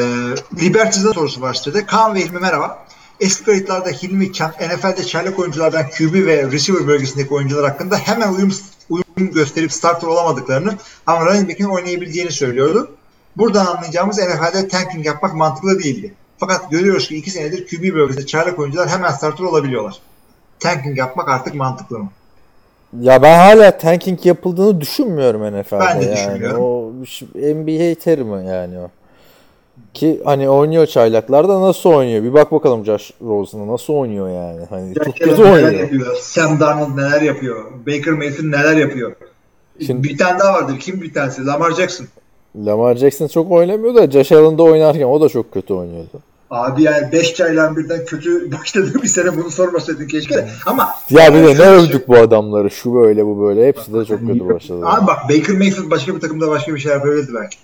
Liberties'in sorusu var sitede. Kaan ve Hilmi merhaba. Eski kayıtlarda Hilmi NFL'de çaylak oyunculardan QB ve receiver bölgesindeki oyuncular hakkında hemen uyum, uyum gösterip starter olamadıklarını ama running back'in oynayabileceğini söylüyordu. Buradan anlayacağımız NFL'de tanking yapmak mantıklı değildi. Fakat görüyoruz ki iki senedir QB bölgesinde çaylak oyuncular hemen starter olabiliyorlar. Tanking yapmak artık mantıklı mı? Ya ben hala tanking yapıldığını düşünmüyorum NFL'de Ben de yani. düşünmüyorum. O NBA terimi yani o. Ki hani oynuyor çaylaklarda nasıl oynuyor? Bir bak bakalım Josh Rosen'a nasıl oynuyor yani. Hani çok Jack kötü Allen neler oynuyor. yapıyor? Sam Darnold neler yapıyor? Baker Mayfield neler yapıyor? Şimdi- bir tane daha vardır. Kim bir tanesi? Lamar Jackson. Lamar Jackson çok oynamıyor da Josh Allen'da oynarken o da çok kötü oynuyordu. Abi yani 5 çayla birden kötü başladığı bir sene bunu sormasaydın keşke. Ama Ya bir de ne şöyle övdük bu adamları. Şu böyle bu böyle. Hepsi de çok kötü başladı. Abi bak Baker Mayfield başka bir takımda başka bir şey yapabilirdi belki.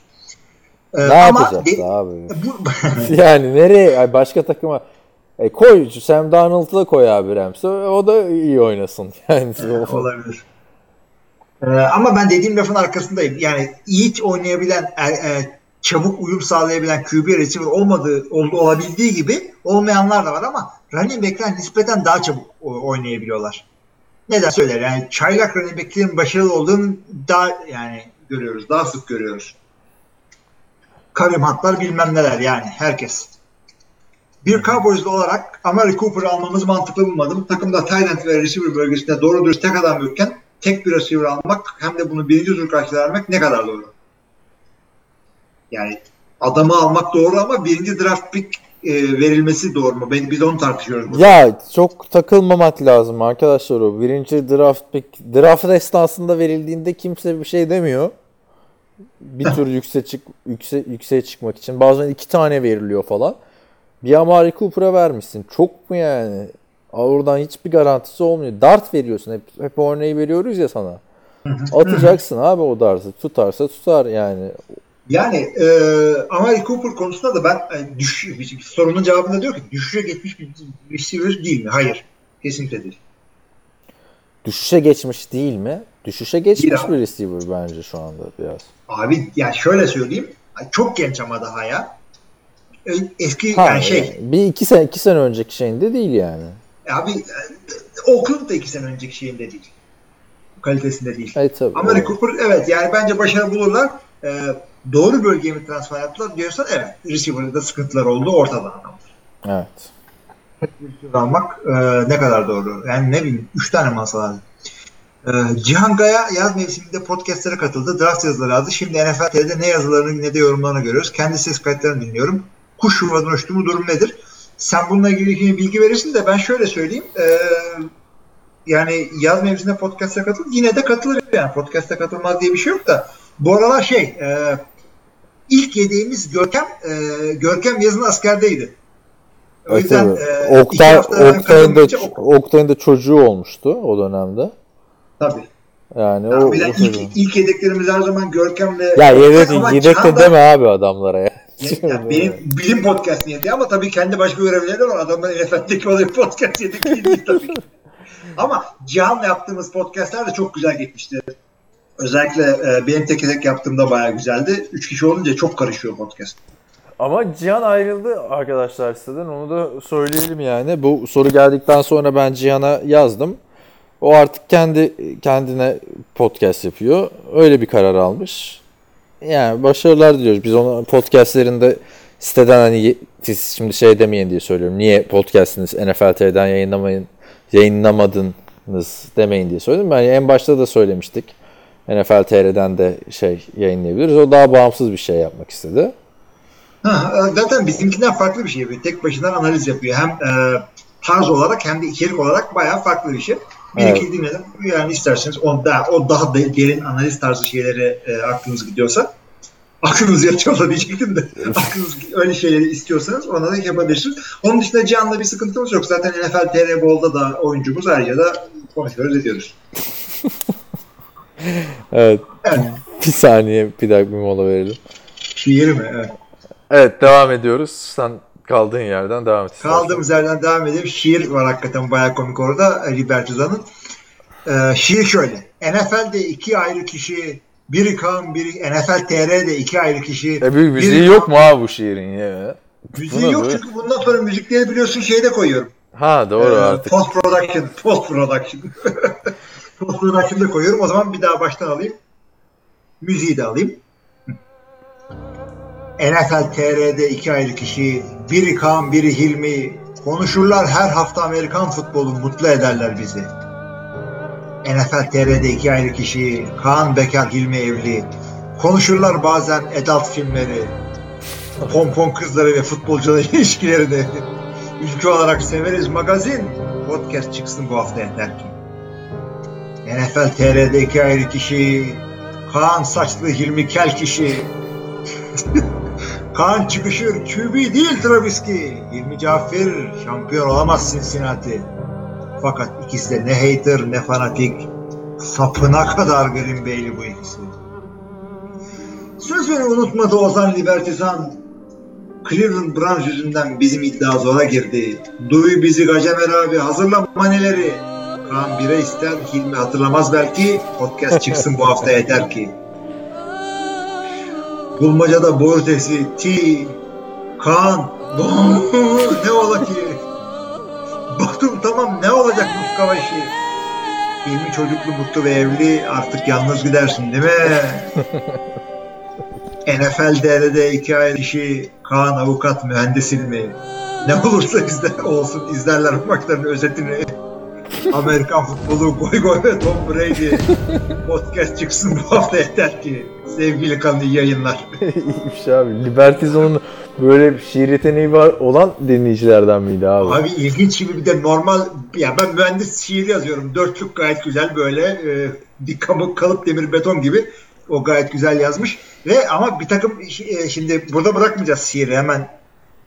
Ee, ne ama yapacağız de- abi? bu, yani nereye? Ay başka takıma e koy Sam Darnold'u da koy abi Rams'e. O da iyi oynasın. Yani olabilir. Ee, ama ben dediğim lafın arkasındayım. Yani iyi oynayabilen, e, e, çabuk uyum sağlayabilen QB receiver olmadığı, oldu, olabildiği gibi olmayanlar da var ama running back'ler nispeten daha çabuk oynayabiliyorlar. Neden söyler? Yani çaylak running back'lerin başarılı olduğunu daha yani görüyoruz. Daha sık görüyoruz. Karim bilmem neler yani herkes. Bir Cowboys'lu olarak Amari Cooper'ı almamız mantıklı bulmadım. Takımda Tyrant ve receiver bölgesinde doğru dürüst tek adam yokken tek bir receiver almak hem de bunu birinci tur karşıda vermek ne kadar doğru? Yani adamı almak doğru ama birinci draft pick e, verilmesi doğru mu? Ben, biz onu tartışıyoruz. burada. Ya çok takılmamak lazım arkadaşlar o. Birinci draft pick, draft esnasında verildiğinde kimse bir şey demiyor. Bir tür yükse çık yükse, yükseğe çıkmak için. Bazen iki tane veriliyor falan. Bir Amari Cooper'a vermişsin. Çok mu yani? Oradan hiçbir garantisi olmuyor. Dart veriyorsun. Hep, hep örneği veriyoruz ya sana. Atacaksın abi o dartı. Tutarsa tutar yani. Yani e, Amari Cooper konusunda da ben e, düş, sorunun cevabında diyor ki düşüşe geçmiş bir receiver değil mi? Hayır. Kesinlikle değil. Düşüşe geçmiş değil mi? Düşüşe geçmiş abi. bir receiver bence şu anda biraz. Abi ya şöyle söyleyeyim. Çok genç ama daha ya. E, Eski Ha, yani şey. Bir iki sene, iki sene önceki şeyinde değil yani. Abi e, Oakland da iki sene önceki şeyinde değil. Kalitesinde değil. Evet tabii. Amari Evet. Cooper evet yani bence başarı bulurlar. E, doğru bölgeye mi transfer yaptılar diyorsan evet. Receiver'da sıkıntılar oldu ortada adamlar. Evet. Almak e, ne kadar doğru? Yani ne bileyim 3 tane mi alsa lazım? E, Cihan Gaya yaz mevsiminde podcastlere katıldı. Draft yazıları aldı. Şimdi NFL TV'de ne yazılarını ne de yorumlarını görüyoruz. Kendi ses kayıtlarını dinliyorum. Kuş yuvadan uçtu mu durum nedir? Sen bununla ilgili bilgi verirsin de ben şöyle söyleyeyim. E, yani yaz mevsiminde podcast'a katıl yine de katılır yani. Podcast'a katılmaz diye bir şey yok da bu aralar şey e, ilk yedeğimiz Görkem e, Görkem yazın askerdeydi. O yüzden Evet, e, Oktay, Oktay'ın, da, Oktay'ın da çocuğu olmuştu o dönemde. Tabii. Yani Ya o, o ilk, çocuğu. ilk yedeklerimiz her zaman Görkem ve Ya yedek, Ama yedek de deme abi adamlara ya. Ya benim bilim podcast niyeti ama tabii kendi başka görevleri de var. Adamlar NFL'deki olayı podcast yedik değil tabii. Ama Cihan'la yaptığımız podcastler de çok güzel gitmişti. Özellikle e, benim tek tek yaptığımda bayağı güzeldi. Üç kişi olunca çok karışıyor podcast. Ama Cihan ayrıldı arkadaşlar siteden. Onu da söyleyelim yani. Bu soru geldikten sonra ben Cihan'a yazdım. O artık kendi kendine podcast yapıyor. Öyle bir karar almış. Yani başarılar diliyoruz. Biz ona podcastlerinde siteden hani siz şimdi şey demeyin diye söylüyorum. Niye podcastiniz NFL yayınlamayın yayınlamadınız demeyin diye söyledim. Yani en başta da söylemiştik. NFL TR'den de şey yayınlayabiliriz. O daha bağımsız bir şey yapmak istedi. Ha, e, zaten bizimkinden farklı bir şey yapıyor. Tek başına analiz yapıyor. Hem e, tarz olarak hem de içerik olarak bayağı farklı bir şey. Bir Evet. iki dinledim. Yani isterseniz o daha, o daha de- derin analiz tarzı şeylere e, aklınız gidiyorsa aklınız yatıyorsa diyecektim de aklınız öyle şeyleri istiyorsanız ona da yapabilirsiniz. Onun dışında Cihan'la bir sıkıntımız yok. Zaten NFL TR Ball'da da oyuncumuz ayrıca da konuşuyoruz ediyoruz. Evet. Evet. Bir saniye bir dakika bir mola verelim. Şiir mi? Evet. Evet devam ediyoruz. Sen kaldığın yerden devam et. Kaldığımız yerden devam edelim. Şiir var hakikaten bayağı komik orada Libertizan'ın. Ee, şiir şöyle. NFL'de iki ayrı kişi biri Kaan biri NFL TR'de iki ayrı kişi. E bir müziği biri yok Kaan- mu abi bu şiirin ya? Müziği Bu ne yok çünkü bundan sonra müzikleri biliyorsun şeyde koyuyorum. Ha doğru Ee, artık. Post production. Post production. post production'da koyuyorum. O zaman bir daha baştan alayım. Müziği de alayım. NFL TR'de iki ayrı kişi, biri Kaan, biri Hilmi. Konuşurlar her hafta Amerikan futbolu mutlu ederler bizi. NFL TR'de iki ayrı kişi, Kaan Bekar, Hilmi Evli. Konuşurlar bazen adult filmleri, pompon kızları ve futbolcuların ilişkilerini. Ülke olarak severiz magazin. Podcast çıksın bu hafta yeter ki. NFL TR'de iki ayrı kişi. Kaan saçlı Hilmi Kel kişi. Kaan çıkışır QB değil Trubisky. Hilmi Cafer şampiyon olamaz Cincinnati. Fakat ikisi de ne hater ne fanatik. Sapına kadar Green Bay'li bu ikisi. Sözünü unutmadı Ozan Libertizan. Cleveland Browns yüzünden bizim iddia zora girdi. Duy bizi Gacemer abi hazırla maneleri. Kaan bire ister Hilmi hatırlamaz belki. Podcast çıksın bu hafta yeter ki. Bulmacada boru ötesi T. Kaan. ne ola ki? Baktım tamam ne olacak Muskava işi? Hilmi çocuklu mutlu ve evli artık yalnız gidersin değil mi? NFL DR'de iki ayrı kişi Kaan avukat mühendis ilmi. Ne olursa bizde olsun izlerler bu maçların özetini. Amerikan futbolu goy goy ve Tom Brady. Podcast çıksın bu hafta yeter ki. Sevgili kanlı yayınlar. İyiymiş abi. Libertizon'un böyle şiir yeteneği var olan dinleyicilerden miydi abi? Abi ilginç gibi bir de normal ya ben mühendis şiir yazıyorum. Dörtlük gayet güzel böyle e, bir kalıp, kalıp demir beton gibi. O gayet güzel yazmış. Ve ama bir takım e, şimdi burada bırakmayacağız şiiri hemen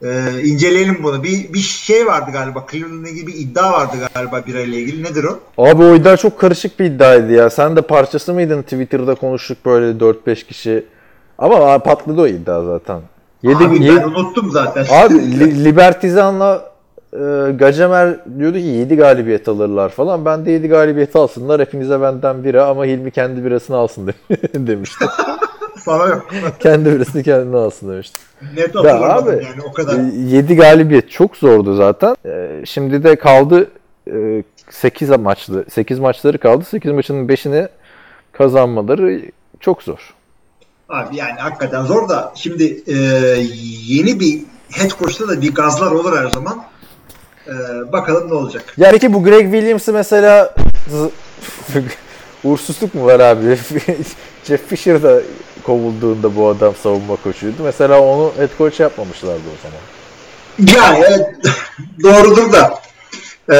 e, inceleyelim bunu. Bir, bir şey vardı galiba. Cleveland'ın gibi bir iddia vardı galiba birayla ilgili. Nedir o? Abi o iddia çok karışık bir iddiaydı ya. Sen de parçası mıydın Twitter'da konuştuk böyle 4-5 kişi. Ama patladı o iddia zaten. Yedi, Abi ye- ben unuttum zaten. Abi Li- Libertizan'la e, Gacemer diyordu ki 7 galibiyet alırlar falan. Ben de 7 galibiyet alsınlar. Hepinize benden bira ama Hilmi kendi birasını alsın de- demişti. Sana yok. kendi birasını kendine alsın demişti. Net Ya hatırlamadım abi yani o kadar. 7 galibiyet çok zordu zaten. E, Şimdi de kaldı 8 maçlı. 8 maçları kaldı. 8 maçının 5'ini kazanmaları çok zor. Abi yani hakikaten zor da şimdi e, yeni bir head coach'ta da bir gazlar olur her zaman. E, bakalım ne olacak. Yani peki bu Greg Williams'ı mesela uğursuzluk mu var abi? Jeff Fisher da kovulduğunda bu adam savunma koçuydu. Mesela onu head coach yapmamışlardı o zaman. Yani evet, doğrudur da e,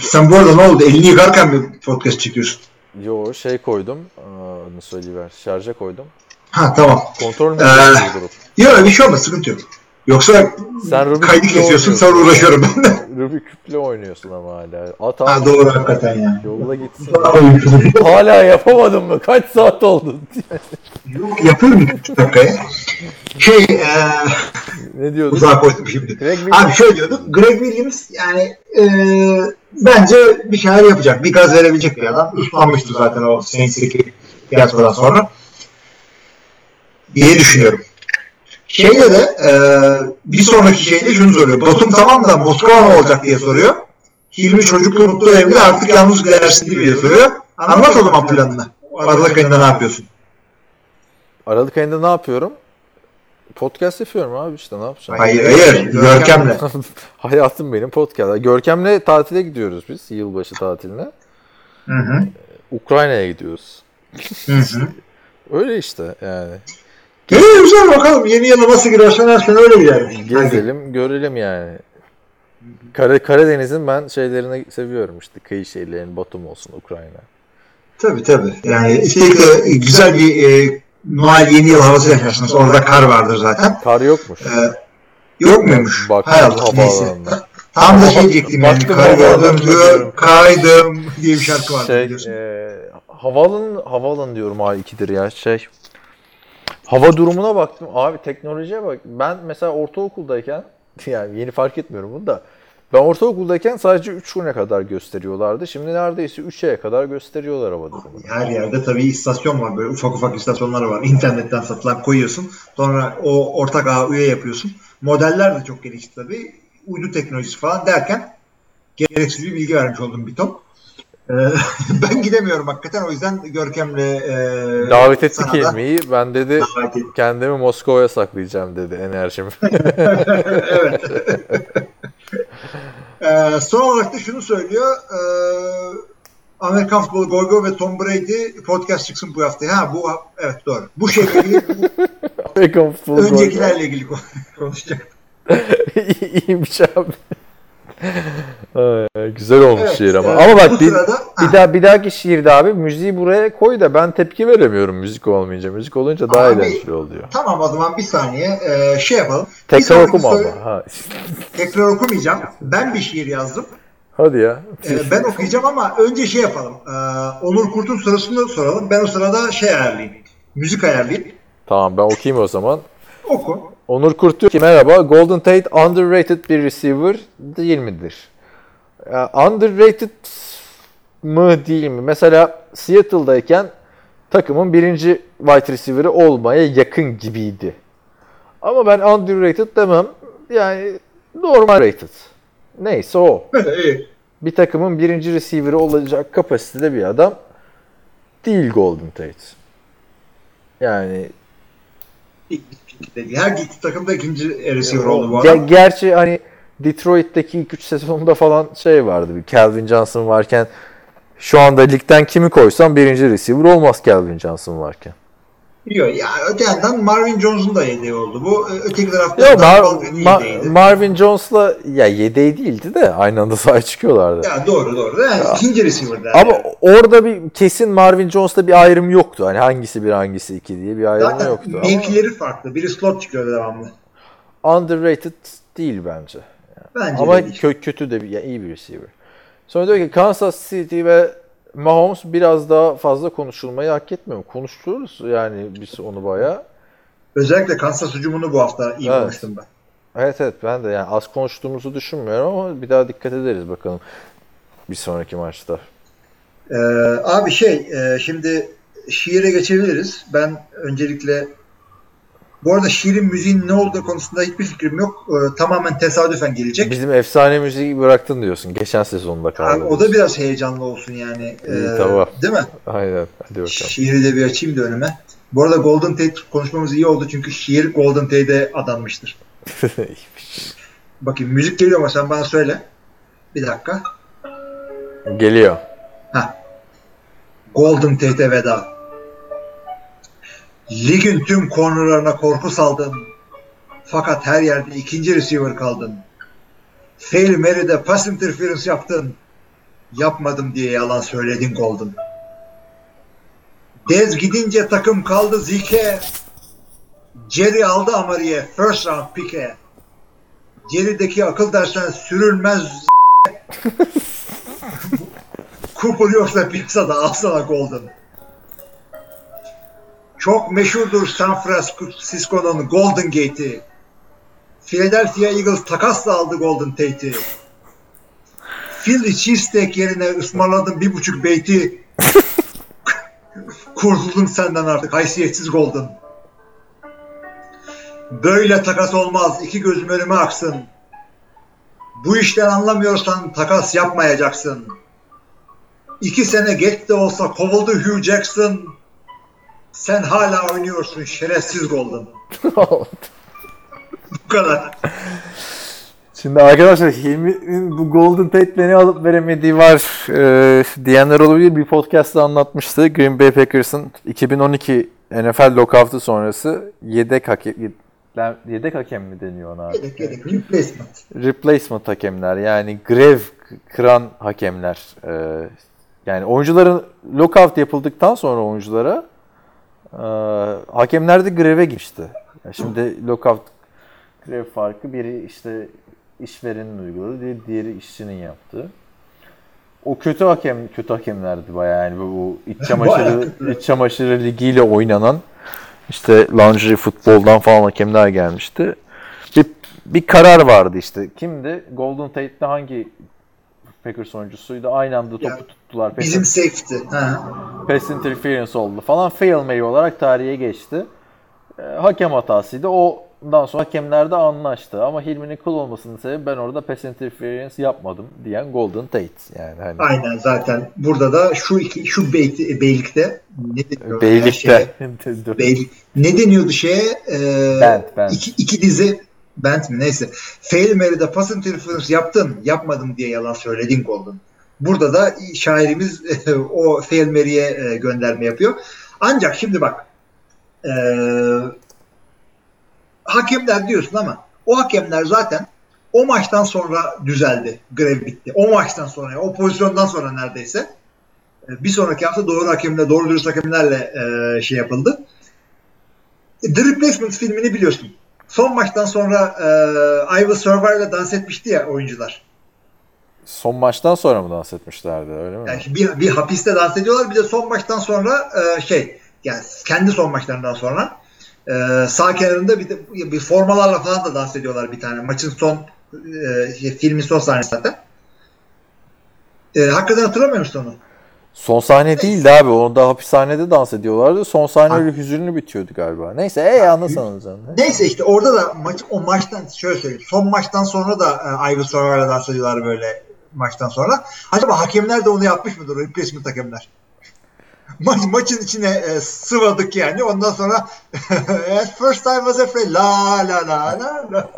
sen bu arada ne oldu? Elini yıkarken mi podcast çekiyorsun? Yo şey koydum. Adını söyleyiver. Şarja koydum. Ha tamam. Kontrol mü Ee? Yok bir şey olmaz sıkıntı yok. Yoksa Sen Rubik kaydı kesiyorsun sonra uğraşıyorum ben de. Rubik küple oynuyorsun ama hala. At Ha, doğru hakikaten yani. Yolla gitsin. hala yapamadın mı? Kaç saat oldu? Yok yapıyorum bir dakikaya. Şey eee ne diyordun? uzağa koydum şimdi. Greg Williams- Abi şöyle diyorduk. Greg Williams yani eee bence bir şeyler yapacak. Bir gaz verebilecek bir adam. Uslanmıştı zaten o Saints'teki fiyaskodan sonra. diye düşünüyorum. Şeyde de eee bir sonraki şeyde şunu soruyor. Batum tamam da Moskova ne olacak diye soruyor. Hilmi çocuklu mutlu evli artık yalnız gidersin diye soruyor. Anlat o zaman planını. Aralık ayında ne yapıyorsun? Aralık ayında ne yapıyorum? Podcast yapıyorum abi işte ne yapacağım? Hayır hayır. Görkem'le. Hayatım benim podcast. Görkem'le tatile gidiyoruz biz. Yılbaşı tatiline. Hı hı. Ukrayna'ya gidiyoruz. Hı hı. Öyle işte yani. Güzel bakalım. Yeni yıla nasıl girersen her sene öyle gider. Gezelim, görelim yani. Kara, Karadeniz'in ben şeylerini seviyorum işte kıyı şehirlerin Batum olsun Ukrayna. Tabii tabii. Yani de güzel bir e, Noel yeni yıl havası yaşarsınız. Orada kar vardır zaten. Kar yokmuş. Ee, yok muymuş? Baktım Hay Allah neyse. Tam da şey diyecektim yani. Kar gördüm diyor, kaydım diye bir şarkı vardı Şey, e, havaalanı, havaalanı diyorum abi ikidir ya şey. Hava durumuna baktım. Abi teknolojiye bak. Ben mesela ortaokuldayken yani yeni fark etmiyorum bunu da. Ben ortaokuldayken sadece 3 güne kadar gösteriyorlardı. Şimdi neredeyse 3'e kadar gösteriyorlar hava durumunu. Her yerde tabii istasyon var. Böyle ufak ufak istasyonlar var. İnternetten satılan koyuyorsun. Sonra o ortak ağ üye yapıyorsun. Modeller de çok gelişti tabii. Uydu teknolojisi falan derken gereksiz bir bilgi vermiş oldum bir ton. Ee, ben gidemiyorum hakikaten. O yüzden Görkem'le e, Davet etti kelimeyi. Ben dedi kendimi Moskova'ya saklayacağım dedi enerjimi. evet. Ee, son olarak da şunu söylüyor. Ee, Amerikan futbolu Goy ve Tom Brady podcast çıksın bu hafta. Ha bu evet doğru. Bu şeyle ilgili Amerikan futbolu öncekilerle ilgili kon- konuşacak. İyiymiş abi. Güzel olmuş Evet, şiir ama. e, ama bak bir, sırada- bir Ha. daha bir dahaki şiirde abi müziği buraya koy da ben tepki veremiyorum müzik olmayınca. Müzik olunca daha Abi, eğlenceli oluyor. Tamam o zaman bir saniye Ee, şey yapalım. Tekrar okuma soru- ama. Ha. Tekrar okumayacağım. Ben bir şiir yazdım. Hadi ya. Ee, ben okuyacağım ama önce şey yapalım. Ee, Onur Kurt'un sorusunu soralım. Ben o sırada şey ayarlayayım. Müzik ayarlayayım. Tamam ben okuyayım o zaman. Oku. Onur Kurt diyor ki merhaba Golden Tate underrated bir receiver değil midir? Underrated mı değil mi? Mesela Seattle'dayken takımın birinci wide receiver'ı olmaya yakın gibiydi. Ama ben underrated demem. Yani normal rated. Neyse o. Bir takımın birinci receiver'ı olacak kapasitede bir adam değil Golden Tate. Yani Her gitti takımda ikinci receiver oldu bu adam. gerçi hani Detroit'teki ilk 3 sezonunda falan şey vardı. Bir Calvin Johnson varken şu anda ligden kimi koysam birinci receiver olmaz Calvin Johnson varken. Yok ya öte yandan Marvin Jones'un da yedeği oldu. Bu öteki tarafta Doug Mar- Ma-. Marvin Jones'la ya yedeği değildi de aynı anda sahaya çıkıyorlardı. ya doğru doğru. Yani ikinci receiver'da. Ama orada bir kesin Marvin Jones'ta bir ayrım yoktu. Hani hangisi bir hangisi iki diye bir ayrım Zaten yoktu. mevkileri farklı. Biri slot çıkıyor devamlı. Ama underrated değil bence. Bence Ama de kö- kötü de bir, ya iyi bir receiver. Sonra diyor ki Kansas City ve Mahomes biraz daha fazla konuşulmayı hak etmiyor mu? Konuştururuz yani biz onu bayağı. Özellikle Kansas hücumunu bu hafta iyi Evet. konuştum ben. Evet evet ben de yani az konuştuğumuzu düşünmüyorum ama bir daha dikkat ederiz bakalım bir sonraki maçta. Ee, abi şey e, şimdi şiire geçebiliriz. Ben öncelikle bu arada şiirin müziğin ne olduğu konusunda hiçbir fikrim yok. Ee, tamamen tesadüfen gelecek. Bizim efsane müziği bıraktın diyorsun. Geçen sezonda kaldı. o da biraz heyecanlı olsun yani. İyi, Ee, tamam. Değil mi? Aynen hadi bakalım. Şiiri de bir açayım da önüme. Bu arada Golden Tate konuşmamız iyi oldu çünkü şiir Golden Tate'e adanmıştır. Bakayım müzik geliyor mu sen bana söyle. Bir dakika. Geliyor. Golden Tate'e veda. Ligin tüm cornerlarına korku saldın. Fakat her yerde ikinci receiver kaldın. Fail Mary'de pass interference yaptın. Yapmadım diye yalan söyledin Golden. Dez gidince takım kaldı Zike. Jerry aldı Amari'ye first round pick'e. Gerideki akıl dersine sürülmez Cooper yoksa piyasada alsana Golden. Çok meşhurdur San Francisco'nun Golden Gate'i. Philadelphia Eagles takasla aldı Golden Tate'i. Philly cheesesteak yerine ısmarladım bir buçuk beyti. Kurtuldum senden artık haysiyetsiz Golden. Böyle takas olmaz. İki gözüm önüme aksın. Bu işten anlamıyorsan takas yapmayacaksın. İki sene geç de olsa kovuldu Hugh Jackson. Sen hala oynuyorsun şerefsiz Golden. Bu kadar. Şimdi arkadaşlar Hilmi'nin bu Golden Tate beni alıp veremediği var e, diyenler olabilir. Bir podcast'ta anlatmıştı. Green Bay Packers'ın 2012 NFL lockout'u sonrası yedek hakem, yedek hakem mi deniyor ona? Yedek yedek replacement. Replacement hakemler yani grev kıran hakemler. E, yani oyuncuların lockout yapıldıktan sonra oyunculara hakemler de greve girmişti. Yani şimdi lockout grev farkı biri işte işverenin uyguladığı, diğeri işçinin yaptığı. O kötü hakem kötü hakemlerdi bayağı yani bu iç çamaşırı iç çamaşırı ligiyle oynanan işte lingerie futboldan falan hakemler gelmişti. Bir, bir karar vardı işte. Kimdi? Golden Tate'de hangi Packers oyuncusuydu? Aynı anda topu Ya, tuttular. Bizim Pass, safety. Ha. pass interference oldu falan. Fail May olarak tarihe geçti. Ee, hakem hatasıydı. Ondan sonra hakemler de anlaştı. Ama Hilmi'nin kul olmasının sebebi ben orada pass interference yapmadım diyen Golden Tate. Yani hani Aynen zaten. Burada da şu iki şu beyti, beylikte ne deniyor? her şeye? Beylik'te. Beylik. Ne deniyordu şeye? Ee, Band, band. Iki, iki dizi bent mi neyse. Fail Mary'de pass interference yaptın, yapmadım diye yalan söyledin Golden. Burada da şairimiz o Fail Mary'e e, gönderme yapıyor. Ancak şimdi bak e, hakemler diyorsun ama o hakemler zaten o maçtan sonra düzeldi. Grev bitti. O maçtan sonra, o pozisyondan sonra neredeyse. E, Bir sonraki hafta doğru hakemle, doğru dürüst hakemlerle e, şey yapıldı. The Replacement filmini biliyorsun. Son maçtan sonra e, I Will Survive'la dans etmişti ya oyuncular. Son maçtan sonra mı dans etmişlerdi öyle mi? Yani bir, bir hapiste dans ediyorlar. Bir de son maçtan sonra e, şey yani kendi son maçlarından sonra e, sağ kenarında bir, de, bir formalarla falan da dans ediyorlar bir tane. Maçın son e, şey, filmin son sahnesi zaten. E, hakikaten hatırlamıyor musun onu? Son sahne değildi abi. Onda hapishanede dans ediyorlardı. Son sahne öyle hüzünlü bitiyordu galiba. Neyse ey anlasanız. Neyse işte orada da maç o maçtan şöyle söyleyeyim. Son maçtan sonra da e, I Will Survive'la dans ediyorlar böyle maçtan sonra. Acaba hakemler de onu yapmış mıdır? Replacement hakemler. Maç, maçın içine e, sıvadık yani. Ondan sonra "At first I was afraid. La la la la la.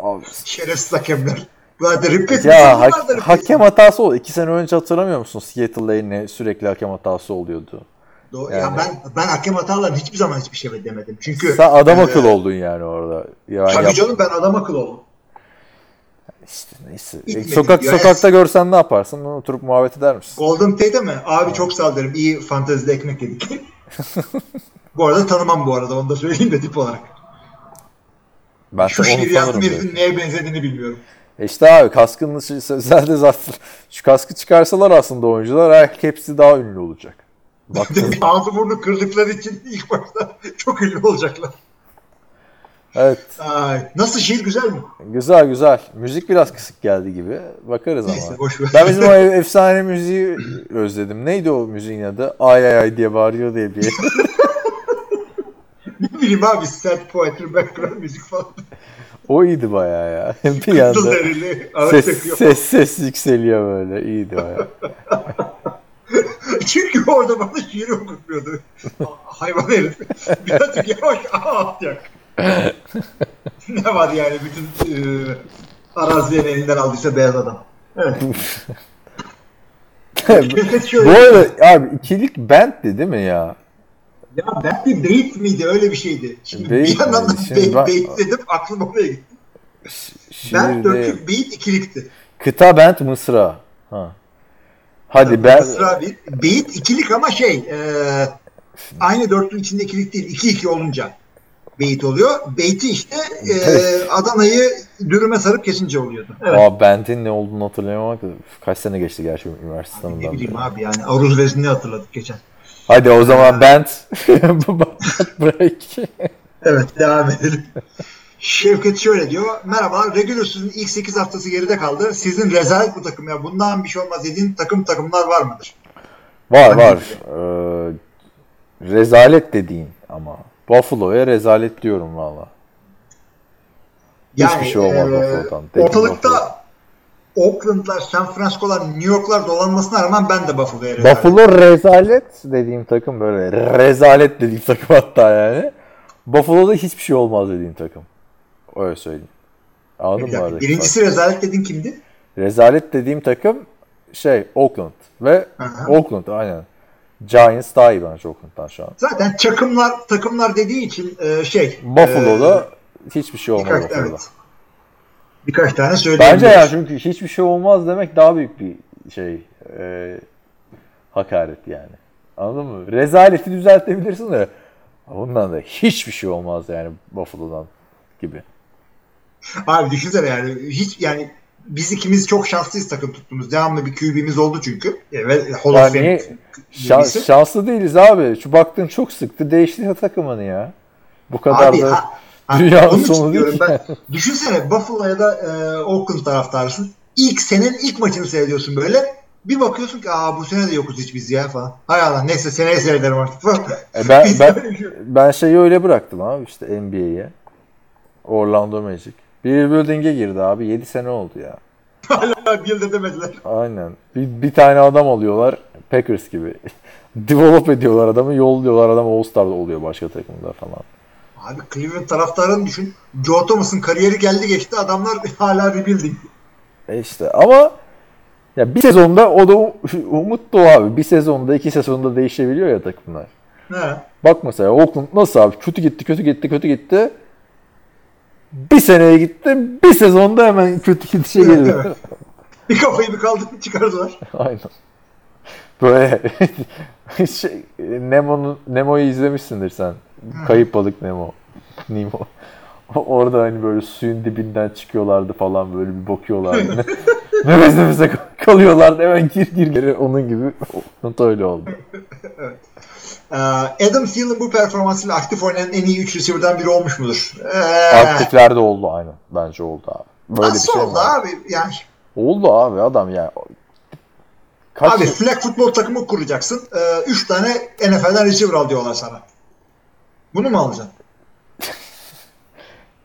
Şerefsiz hakemler. Zaten replacement ya ha- replacement. hakem hatası oldu. İki sene önce hatırlamıyor musun? Seattle Lane'e sürekli hakem hatası oluyordu. Do- yani- Ya ben ben hakem hatalarına hiçbir zaman hiçbir şey demedim. Çünkü Sen adam e, akıl oldun yani orada. Ya ben Tabii yap- canım ben adam akıl oldum. işte neyse. İtmedim Sokak ya. sokakta görsen ne yaparsın? Oturup muhabbet eder misin? Golden Tate mi? Abi çok derim. İyi fantezide ekmek yedik. bu arada tanımam bu arada. Onu da söyleyeyim de tip olarak. Ben Şu şiir yazdım herifin neye benzediğini bilmiyorum. E İşte abi kaskın sözelde zaten şu kaskı çıkarsalar aslında oyuncular belki hepsi daha ünlü olacak. Ağzı burnu kırdıkları için ilk başta çok ünlü olacaklar. evet. Ay, nasıl şiir güzel mi? Güzel güzel. Müzik biraz kısık geldi gibi. Bakarız Neyse ama. boş ver. Ben bizim o efsane müziği özledim. Neydi o müziğin adı? Ay ay ay diye bağırıyor diye bir. ne bileyim abi sad poetry background müzik falan. O iyiydi bayağı ya. bir ağır ses, ses ses yükseliyor böyle. İyiydi bayağı. Çünkü orada bana şiir okutmuyordu. Hayvan herif. Birazcık yavaş at yak. ne var yani bütün e, arazilerini elinden aldıysa beyaz adam. Evet. Bu arada abi ikilik bandti değil mi ya? Ya ben bir beyit miydi öyle bir şeydi. Şimdi Beyit bir yandan da beyit, ben- beyit dedim aklım oraya gitti. Ben Şiirde dörtlük beyit ikilikti. kıta band mısra. Ha. Hadi ben Mısra bir. Beyit ikilik ama şey e, aynı dörtlüğün içinde ikilik değil. iki iki olunca. beyit oluyor. Beyti işte e, Adana'yı dürüme sarıp kesince oluyordu. Evet. Aa Bent'in ne olduğunu hatırlayamamak kaç sene geçti gerçi üniversite Ne sınavından. bileyim beri. abi yani Aruz Vezin'i hatırladık geçen. Hadi o zaman Bent break. Evet devam edelim. Şevket şöyle diyor. Merhaba. Regular season ilk 8 haftası geride kaldı. Sizin rezalet bu takım ya. Bundan bir şey olmaz dediğin takım takımlar var mıdır? Var Hani- var. Ee, rezalet dediğin ama. Buffalo'ya rezalet diyorum valla. Hiçbir şey olmaz eee, Buffalo'dan. Dediğin Buffalo. Oakland'lar, San Francisco'lar, New York'lar dolanmasına rağmen ben de Buffalo'ya rezalet. Buffalo rezalet dediğim takım böyle. Rezalet dediğim takım hatta yani. Buffalo'da hiçbir şey olmaz dediğim takım. Öyle söyleyeyim. Anladın Bir mı? aradaki Birincisi rezalet dediğin kimdi? Rezalet dediğim takım şey Oakland. Ve Aha. Oakland aynen. Giants daha iyi bence Oakland'dan şu an. Zaten takımlar takımlar dediği için e, şey. Buffalo'da hiçbir şey e, olmaz Buffalo'da. evet. Birkaç tane söyleyeyim. Bence ya çünkü hiçbir şey olmaz demek daha büyük bir şey e, hakaret yani. Anladın mı? Rezaleti düzeltebilirsin de bundan da hiçbir şey olmaz yani Buffalo'dan gibi. Abi düşünsene yani hiç yani biz ikimiz çok şanslıyız takım tuttuğumuz. Devamlı bir QB'miz oldu çünkü. E, Ve Hall of Yani Fame şanslı değiliz abi. Şu baktığın çok sıktı. Değişti takımını ya. Bu kadar Abi, da ha- ha, dünyanın onun için diyorum ben. Düşünsene Buffalo'ya da e, Oakland taraftarısın. İlk senin ilk maçını seyrediyorsun böyle. Bir bakıyorsun ki aa bu sene de yokuz hiç biz ya falan. Hay Allah neyse seneye seyrederim artık falan. E ben, ben, şey- ben şeyi öyle bıraktım abi işte NBA'ye. Orlando Magic. Bir building'e girdi abi. 7 sene oldu ya. Hala bir yıl demediler. Aynen. Bir, bir tane adam alıyorlar. Packers gibi. Develop ediyorlar adamı. Yolluyorlar adam All-Star'da oluyor başka takımda falan. Abi Cleveland taraftarını düşün. Joe Thomas'ın kariyeri geldi geçti adamlar hala rebuilding. E işte ama ya bir sezonda o da umut da abi. Bir sezonda iki sezonda değişebiliyor ya takımlar. He. Bak mesela Oakland nasıl abi? Kötü gitti, kötü gitti, kötü gitti. Bir seneye gitti. Bir sezonda hemen kötü gidişe geliyor. Evet. Bir kafayı bir kaldırıp çıkardılar. Aynen. Böyle şey, Nemo'nun Nemo'yu izlemişsindir sen. Kayıp balık Nemo. Nemo. Orada hani böyle suyun dibinden çıkıyorlardı falan böyle bir bakıyorlardı. Nefes nefese kalıyorlardı hemen gir gir geri onun gibi. Not öyle oldu. Ee, Adam Thielen bu performansıyla aktif oynayan en iyi 3 receiver'dan biri olmuş mudur? Ee, Aktifler de oldu aynen. Bence oldu abi. Böyle nasıl bir şey oldu var. abi? Yani Oldu abi adam yani. Kaç abi flag futbol takımı kuracaksın. 3 tane NFL'den receiver al diyorlar sana. Bunu mu alacaksın?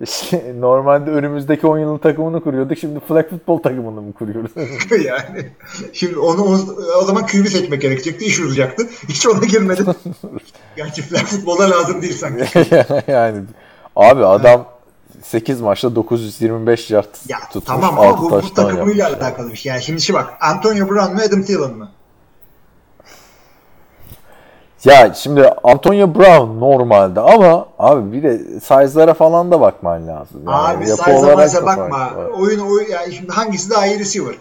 Şey, Normalde önümüzdeki 10 yılın takımını kuruyorduk. Şimdi flag futbol takımını mı kuruyoruz? yani şimdi onu, onu o zaman QB seçmek gerekecekti. iş uzayacaktı. Hiç ona girmedim. Gerçi flag futbolda lazım değil sanki. yani abi adam 8 maçta 925 yard Ya tutmuş. tamam ama bu, bu takımıyla yapmış. alakalı bir şey. Yani şimdi şu bak Antonio Brown mu Adam Thielen mı? Ya şimdi Antonio Brown normalde ama abi bir de size'lara falan da bakman lazım. Yani Abi yapı size olarak size da bakma. Oyun oyun yani şimdi hangisi daha iyi receiver?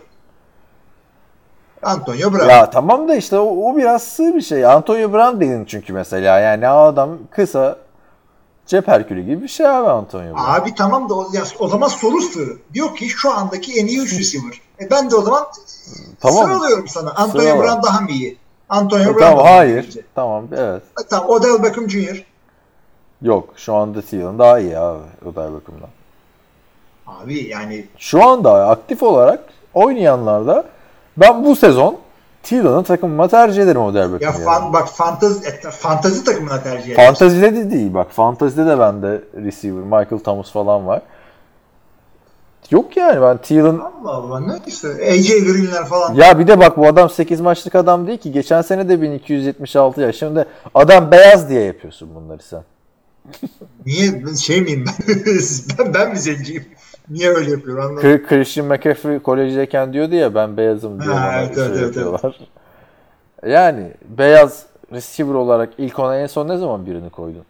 Antonio Brown. Ya tamam da işte o, o biraz sığ bir şey. Antonio Brown dedin çünkü mesela yani adam kısa cep herkülü gibi bir şey abi Antonio Brown. Abi tamam da o, ya, o zaman soru sığ. Diyor ki şu andaki en iyi 3 receiver. E ben de o zaman Tamam. sıralıyorum sana. Antonio Sırala. Brown daha mı iyi? Antonio E, Brown tamam mı iyi hayır. bence? Tamam evet. E, Tamam Odell Beckham Jr. Yok şu anda Thielen daha iyi abi o da bakımdan. Abi yani Şu anda aktif olarak oynayanlarda ben bu sezon Thielen'ı takımıma tercih ederim o der ya fan, bak fantezi, e, fantezi takımına tercih ediyorsun. Fantazide de değil bak. Fantazide de bende receiver Michael Thomas falan var. Yok yani ben Thielen Allah Allah neyse. AJ Green'ler falan. ya bir de bak bu adam 8 maçlık adam değil ki. Geçen sene de 1276 yaş. Şimdi adam beyaz diye yapıyorsun bunları sen. Niye şey miyim ben? ben, ben mi zenciyim? Niye öyle yapıyorum anlamadım. Christian McCaffrey kolejdeyken diyordu ya ben beyazım diye Ha, bana evet, şey evet, evet, yapıyorlar. Yani beyaz receiver olarak ilk ona en son ne zaman birini koydun?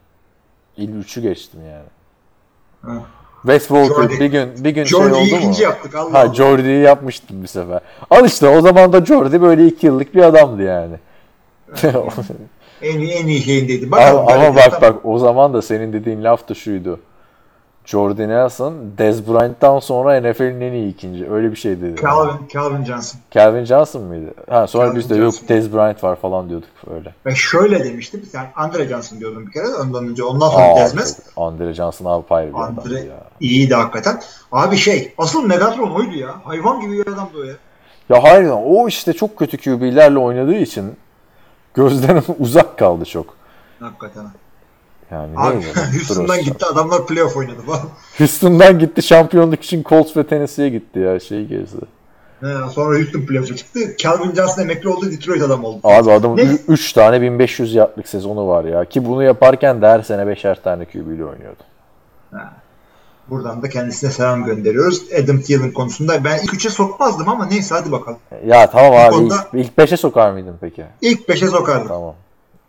İlk üçü geçtim yani. Ha. Wes Walker Jordy. bir gün bir gün şey Jordy'yi oldu mu? yaptık Allah Ha Allah. Jordy'yi yapmıştım bir sefer. Al işte o zaman da Jordy böyle iki yıllık bir adamdı yani. En iyi, en iyi şeyindeydi. Ama, Bakalım, ama böyle bak bak o zaman da senin dediğin laf da şuydu. Jordan Nelson, Dez Bryant'tan sonra NFL'in en iyi ikinci. Öyle bir şey dedi. Calvin, Calvin Johnson. Calvin Johnson mıydı? Ha sonra Calvin biz de yok Johnson. Dez Bryant var falan diyorduk öyle. Ben şöyle demiştim. Sen Andre Johnson diyordun bir kere. Ondan önce ondan sonra Aa, Dezmez. Andre Johnson abi ayrı bir Andre ya. iyiydi hakikaten. Abi şey asıl Megatron oydu ya. Hayvan gibi bir adamdı o ya. Ya hayır o işte çok kötü QB'lerle oynadığı için gözden uzak kaldı çok. Hakikaten. Yani Abi? Houston'dan gitti adamlar playoff oynadı falan. Houston'dan gitti şampiyonluk için Colts ve Tennessee'ye gitti ya şeyi gezdi. He, sonra Houston playoff'a çıktı. Calvin Johnson emekli oldu. Detroit adam oldu. Abi adamın Ne? 3 tane 1500 yardlık sezonu var ya. Ki bunu yaparken de her sene 5'er tane QB ile oynuyordu. Buradan da kendisine selam gönderiyoruz. Adam Thielen konusunda ben ilk üçe sokmazdım ama neyse hadi bakalım. Ya tamam abi konuda- ilk, ilk 5'e sokar mıydın peki? İlk beşe sokardım. Tamam.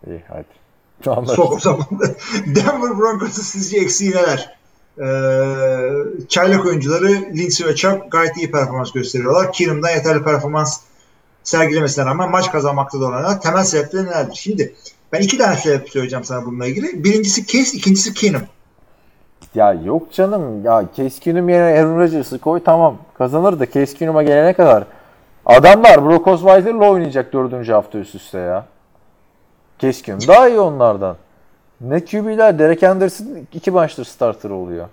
İyi hadi. Şu anda Sok o zaman. Denver Broncos'u sizce eksiği neler? Ee, çaylak oyuncuları Lindsey ve Chubb gayet iyi performans gösteriyorlar. Keenum'dan yeterli performans sergilemesine rağmen maç kazanmakta olanlar temel sebepleri nelerdir? Şimdi ben iki tane sebep söyleyeceğim sana bununla ilgili. Birincisi Case, ikincisi Keenum. Ya yok canım ya Case Keenum yerine Aaron Rodgers'ı koy tamam kazanır da Case Keenum'a gelene kadar adamlar Brock Osweiler'la oynayacak dördüncü hafta üst üste ya. Keenum daha iyi onlardan. Ne QB'ler Derek Anderson iki maçtır starter oluyor.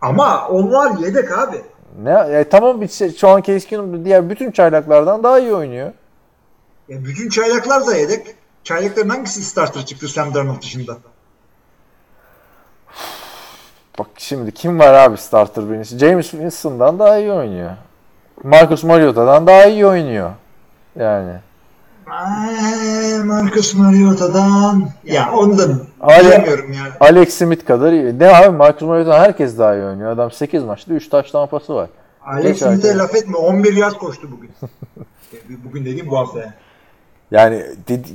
Ama onlar yedek abi. Ne e, tamam şey- şu an Keenum diğer bütün çaylaklardan daha iyi oynuyor. Ya bütün çaylaklar da yedek. Çaylakların hangisi starter çıktı Sam Darnold dışında? Bak şimdi kim var abi starter birincisi? James Winston'dan daha iyi oynuyor. Marcus Mariota'dan daha iyi oynuyor. Yani. Marcus Mariota'dan. Ya onu da Hala- bilemiyorum yani. Alex Smith kadar iyi. Ne abi Marcus Mariota'dan herkes daha iyi oynuyor. Adam 8 maçta 3 taş tampası var. Alex Smith'e laf etme. 11 yard koştu bugün. bugün dediğim bu hafta yani. Yani dedi-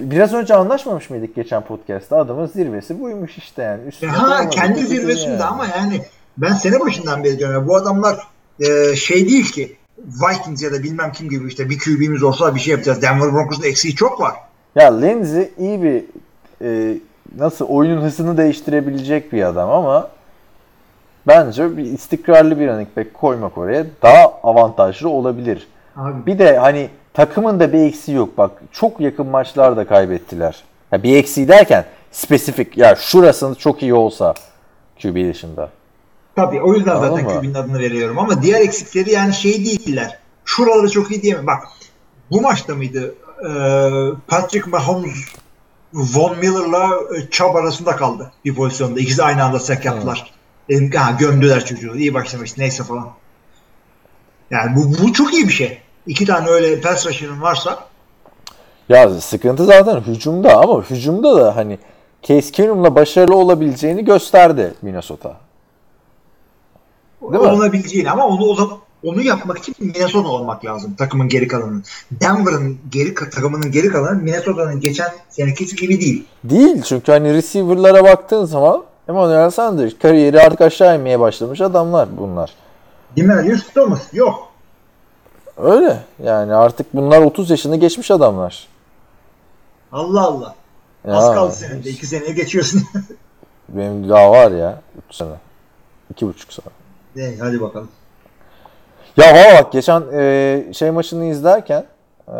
biraz önce anlaşmamış mıydık geçen podcast'ta? Adamın zirvesi buymuş işte yani. Üstüne Ha kendi zirvesinde yani. ama yani ben sene başından beri diyorum ya, bu adamlar e, şey değil ki Vikings ya da bilmem kim gibi işte bir QB'miz olsa bir şey yapacağız. Denver Broncos'un eksiği çok var. Ya Lindsey iyi bir e, nasıl oyunun hızını değiştirebilecek bir adam ama bence bir istikrarlı bir running back koymak oraya daha avantajlı olabilir. Abi Bir de hani takımın da bir eksiği yok. Bak çok yakın maçlar da kaybettiler. Ya bir eksiği derken spesifik ya şurasını çok iyi olsa QB dışında. Tabii o yüzden Anladın zaten? QB'nin adını veriyorum ama diğer eksikleri yani şey değiller. Şuraları çok iyi diyemem. Bak bu maçta mıydı? E, Patrick Mahomes Von Miller'la e, Chubb arasında kaldı bir pozisyonda. İkisi aynı anda sack yaptılar. Dedim ki, ha gömdüler çocuğu. İyi başlamış neyse falan. Yani bu, bu çok iyi bir şey. İki tane öyle pass rusher'ın varsa Ya sıkıntı zaten hücumda ama hücumda da hani Case Keenum'la başarılı olabileceğini gösterdi Minnesota. Değil mi? olabileceğini ama onu o zaman onu yapmak için Minnesota olmak lazım takımın geri kalanının. Denver'ın geri takımının geri kalanı Minnesota'nın geçen seneki gibi değil. Değil çünkü hani receiver'lara baktığın zaman Emmanuel Sanders kariyeri artık aşağı inmeye başlamış adamlar bunlar. Demarius Thomas yok. Öyle yani artık bunlar 30 yaşını geçmiş adamlar. Allah Allah. Ya, Az kaldı senede. iki seneye geçiyorsun. Benim daha var ya 3 sene. 2,5 sene. Ne, hadi bakalım. Ya valla bak geçen e, şey maçını izlerken e,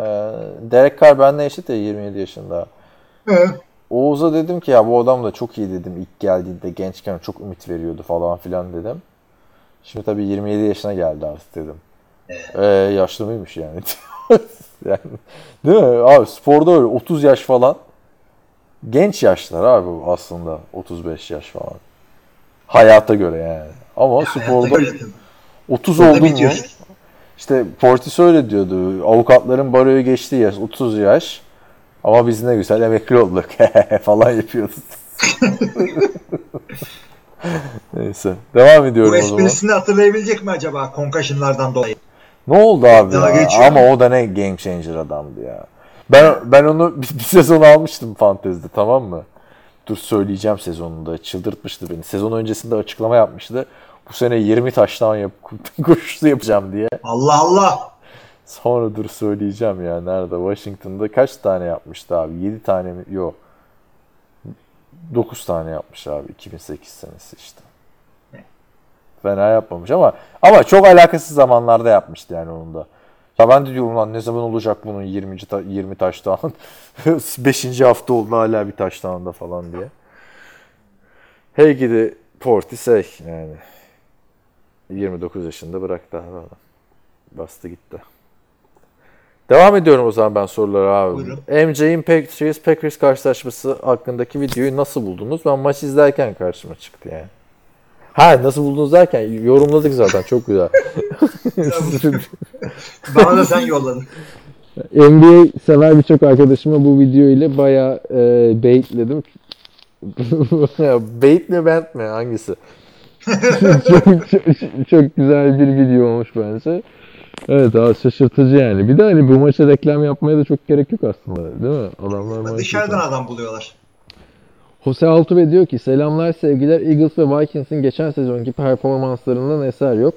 Derek Carr benimle eşit ya 27 yaşında. Evet. Oğuz'a dedim ki ya bu adam da çok iyi dedim ilk geldiğinde gençken çok ümit veriyordu falan filan dedim. Şimdi tabii 27 yaşına geldi artık dedim. Ee, yaşlı mıymış yani? yani? Değil mi? Abi sporda öyle 30 yaş falan. Genç yaşlar abi aslında 35 yaş falan. Hayata göre yani. Ama sporda Öyle tabii. 30 Burada oldu mu? İşte Portis öyle diyordu. Avukatların baroyu geçtiği yaş 30 yaş. Ama biz ne güzel emekli olduk falan yapıyoruz. Neyse. Devam ediyorum Bu o zaman. esprisini hatırlayabilecek mi acaba concussionlardan dolayı? Ne oldu abi Daha ya? geçiyor. Ama o da ne game changer adamdı ya. Ben ben onu bir, bir sezon almıştım fantezide tamam mı? Dur söyleyeceğim sezonunda. Çıldırtmıştı beni. Sezon öncesinde açıklama yapmıştı. Bu sene 20 taştan yap koşusu yapacağım diye. Allah Allah. Sonra dur söyleyeceğim ya. Nerede? Washington'da kaç tane yapmıştı abi? 7 tane mi? Yok. 9 tane yapmış abi 2008 senesi işte. Fena yapmamış ama ama çok alakasız zamanlarda yapmıştı yani onun da. Ya ben de diyorum lan ne zaman olacak bunun 20. Ta- 20 taştan 5. hafta oldu hala bir taştağında falan diye. Hey gidi Porti şey yani 29 yaşında bıraktı abi. Bastı gitti. Devam ediyorum o zaman ben sorulara abi. Buyurun. MJ'in Patriots Packers karşılaşması hakkındaki videoyu nasıl buldunuz? Ben maç izlerken karşıma çıkttı yani. Ha nasıl buldunuz derken yorumladık zaten çok güzel. Bana da sen yolladın. NBA sever birçok arkadaşıma bu video ile bayağı e, baitledim. Bait mi bent mi hangisi? Çok, çok, çok güzel bir video olmuş bence. Evet abi şaşırtıcı yani. Bir de hani bu maça reklam yapmaya da çok gerek yok aslında değil mi? Adamlar Dışarıdan adam buluyorlar. Jose Altuve diyor ki selamlar sevgiler Eagles ve Vikings'in geçen sezonki performanslarından eser yok.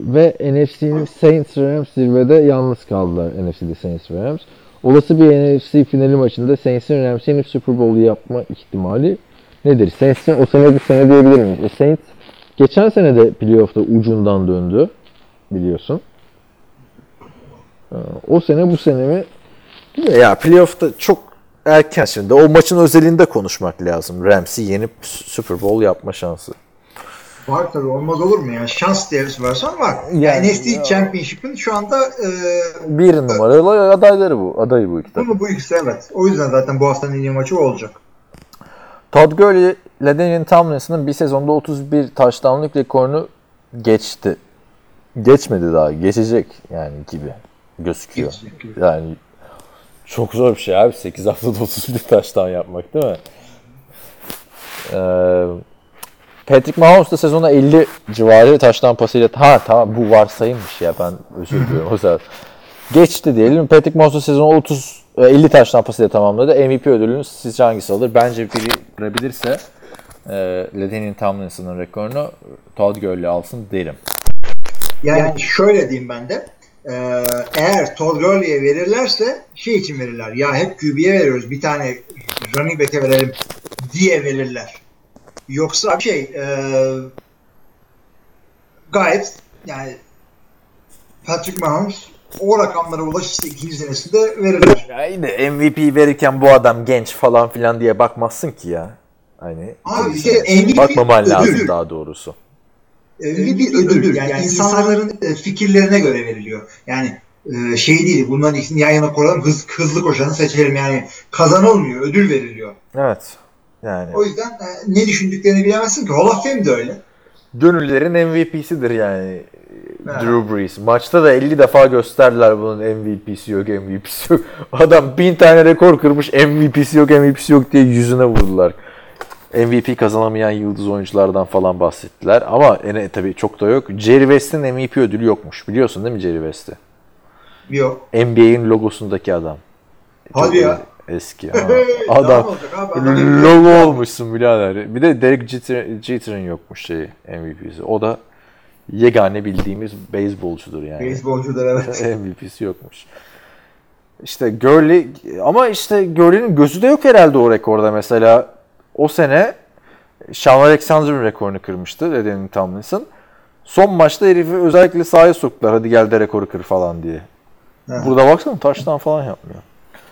Ve NFC'nin Saints Rams zirvede yalnız kaldılar NFC'de Saints Rams. Olası bir NFC finali maçında Saints'in Rams'i yenip Super Bowl yapma ihtimali nedir? Saints'in o sene bu sene diyebilir miyiz? E Saints geçen sene de playoff'ta ucundan döndü biliyorsun. Ee, O sene bu sene mi? Ya playoff'ta çok erken şimdi. O maçın özelinde konuşmak lazım. Rams'i yenip Super Bowl yapma şansı. Var tabii olmaz olur mu ya? Şans diye varsan var. Yani- Yani, NFC Championship'in şu anda e, Bir numaralı adayları bu. Adayı bu iki bunu bu ikisi evet. O yüzden zaten bu haftanın en iyi maçı olacak. Todd Gurley ile Daniel Tomlinson'ın bir sezonda 31 touchdown'lık rekorunu geçti. Geçmedi daha. Geçecek yani gibi gözüküyor. Geçecek gibi. Yani çok zor bir şey abi. 8 haftada 31 touchdown yapmak değil mi? Ee, Patrick Mahomes da sezona 50 civarı touchdown pasıyla ha tamam bu varsayımmış ya ben özür diliyorum o zaman. Geçti diyelim. Patrick Mahomes da sezonu 30 e, 50 touchdown pasıyla tamamladı. MVP ödülünü sizce hangisi alır? Bence biri kırabilirse e, Ladanian Tomlinson'ın rekorunu Todd Gurley alsın derim. Yani şöyle diyeyim ben de. e, eğer Todd Gurley'e verirlerse şey için verirler. Ya hep QB'ye veriyoruz. Bir tane running back'e verelim diye verirler. Yoksa şey e, gayet yani Patrick Mahomes o rakamlara ulaşırsa ikinci senesinde verirler. Ya yine MVP verirken bu adam genç falan filan diye bakmazsın ki ya. Hani Abi işte MVP bakmaman lazım ödül. daha doğrusu. Bir, bir ödül. Yani, insanların e, fikirlerine göre veriliyor. Yani e, şey değil bunların ikisini yan yana koyalım hız, hızlı koşanı seçelim. Yani kazanılmıyor. Ödül veriliyor. Evet. Yani O yüzden e, ne düşündüklerini bilemezsin ki. Hall of Fame de öyle. gönüllerin MVP'sidir yani Drew Brees. Maçta da 50 defa gösterdiler bunun MVP'si yok, MVP'si yok. Adam bin tane rekor kırmış, MVP'si yok, MVP'si yok diye yüzüne vurdular. MVP kazanamayan yıldız oyunculardan falan bahsettiler. Ama ene tabii çok da yok. Jerry West'in MVP ödülü yokmuş. Biliyorsun değil mi Jerry West'i? Yok. NBA'in logosundaki adam. Hadi ya. Eski. Ha. Daha ne adam logo olmuşsun birader. Bir de Derek Jeter- Jeter'ın yokmuş şeyi MVP'si. O da yegane bildiğimiz beyzbolcudur yani. Beyzbolcular evet. MVP'si yokmuş. İşte Gurley ama işte Gurley'nin gözü de yok herhalde o rekorda mesela. O sene Sean Alexander'ın rekorunu kırmıştı Eden'in Tomlinson. Son maçta herifi özellikle sahaya soktular. Hadi gel de rekoru kır falan diye. Evet. Burada baksana taştan falan yapmıyor.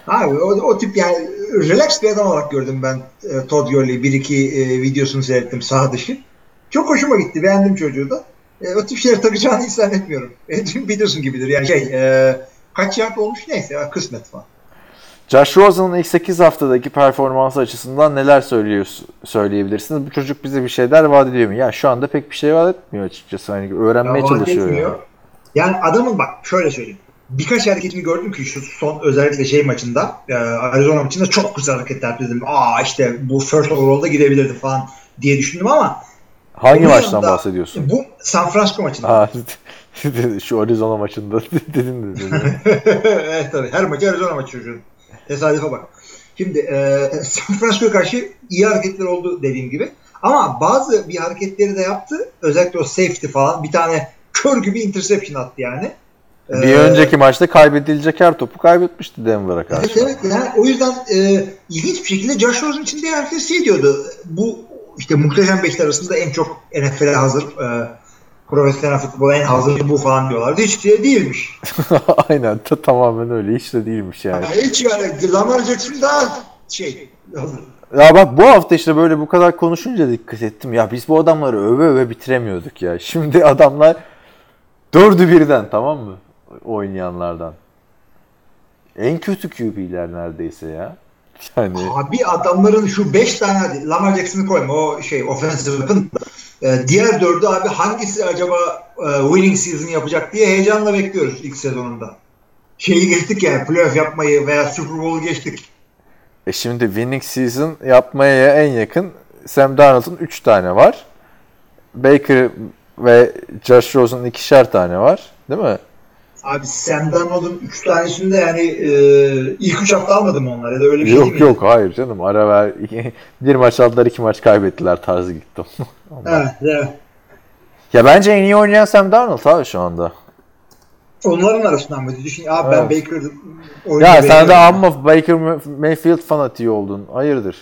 Abi o, o tip yani relax bir adam olarak gördüm ben e, Todd Gurley. Bir iki e, videosunu seyrettim sağ dışı. Çok hoşuma gitti. Beğendim çocuğu da. E, o tip şeyler takacağını zannetmiyorum. E, biliyorsun gibidir. Yani şey e, kaç yard olmuş neyse ya, kısmet falan. Josh Rosen'ın ilk 8 haftadaki performansı açısından neler söylüyor, söyleyebilirsiniz? Bu çocuk bize bir şeyler vaat ediyor mu? Ya şu anda pek bir şey vaat etmiyor açıkçası. Hani öğrenmeye Ya, çalışıyor. Yani. Yani adamın bak şöyle söyleyeyim. Birkaç hareketini gördüm ki şu son özellikle şey maçında e, Arizona maçında çok güzel hareketler dedim. Aa işte bu first overall'da gidebilirdi falan diye düşündüm ama Hangi maçtan yanında bahsediyorsun? Bu San Francisco maçında. Ha, şu Arizona maçında dedin de. evet tabii. Her maçı Arizona maçı çocuğun. Tesadüfe bak. Şimdi e, San Francisco'ya karşı iyi hareketler oldu dediğim gibi. Ama bazı bir hareketleri de yaptı. Özellikle o safety falan. Bir tane kör gibi interception attı yani. Bir Ee, önceki maçta kaybedilecek her topu kaybetmişti Denver'a karşı. Evet evet yani o yüzden e, ilginç bir şekilde Josh Rosen için de herkes şey diyordu. Bu işte muhteşem beşler arasında en çok NFL'e hazır e, profesyonel futbola en hazır bu falan diyorlardı. Hiç de değilmiş. Aynen ta- tamamen öyle. Hiç de değilmiş yani. Yani hiç yani Lamar Jackson daha şey hazır. Ya bak bu hafta işte böyle bu kadar konuşunca dikkat ettim. Ya biz bu adamları öve öve bitiremiyorduk ya. Şimdi adamlar dördü birden tamam mı? Oynayanlardan. En kötü QB'ler neredeyse ya. Yani Abi adamların şu 5 tane Lamar Jackson'ı koyma o şey offensive weapon. Ee, diğer dördü abi hangisi acaba e, winning season yapacak diye heyecanla bekliyoruz ilk sezonunda. Şeyi geçtik yani playoff yapmayı veya Super Bowl geçtik. e şimdi winning season yapmaya en yakın Sam Darnold'un 3 tane var. Baker ve Josh Rosen'ın ikişer tane var. Değil mi? Abi Sam Darnold'un 3 tanesinde yani e, ilk 3 hafta almadı mı onlar ya da öyle bir şey değil Yok yok hayır canım. Ara ver. bir maç aldılar iki maç kaybettiler tarzı gitti. Evet, evet. ya bence en iyi oynayan Sam Darnold abi şu anda. Onların arasından mı? Düşün, abi ben Evet. Baker oyunu Ya sen de amma Baker Mayfield fanatiği oldun. Hayırdır?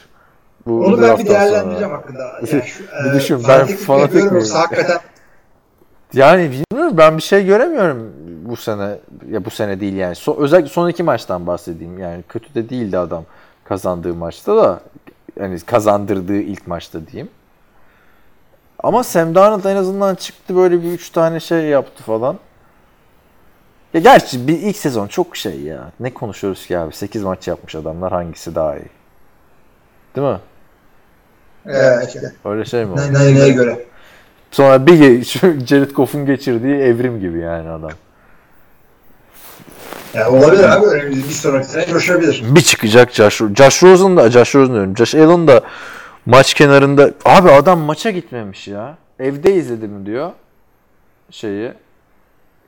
Bu Onu ben bir değerlendireceğim sonra. hakkında. Yani şu, Bir e, düşün, ben fanatik miyim? Hakikaten Yani bilmiyorum ben bir şey göremiyorum bu sene. Ya bu sene değil yani. So, özellikle son iki maçtan bahsedeyim. Yani kötü de değildi adam kazandığı maçta da. Yani kazandırdığı ilk maçta diyeyim. Ama Sam Darnold en azından çıktı böyle bir üç tane şey yaptı falan. Ya gerçi bir ilk sezon çok şey ya. Ne konuşuyoruz ki abi? 8 maç yapmış adamlar hangisi daha iyi? Değil mi? evet, işte. Öyle şey mi? Ne, ne, neye göre? Sonra bir Jared Goff'un geçirdiği evrim gibi yani adam. Yani olabilir abi. Öyle bir sonraki sene coşabilir. Bir çıkacak Josh, Josh Rosen da Josh Rosen diyorum. Josh Allen da maç kenarında abi adam maça gitmemiş ya. Evde izledim diyor şeyi.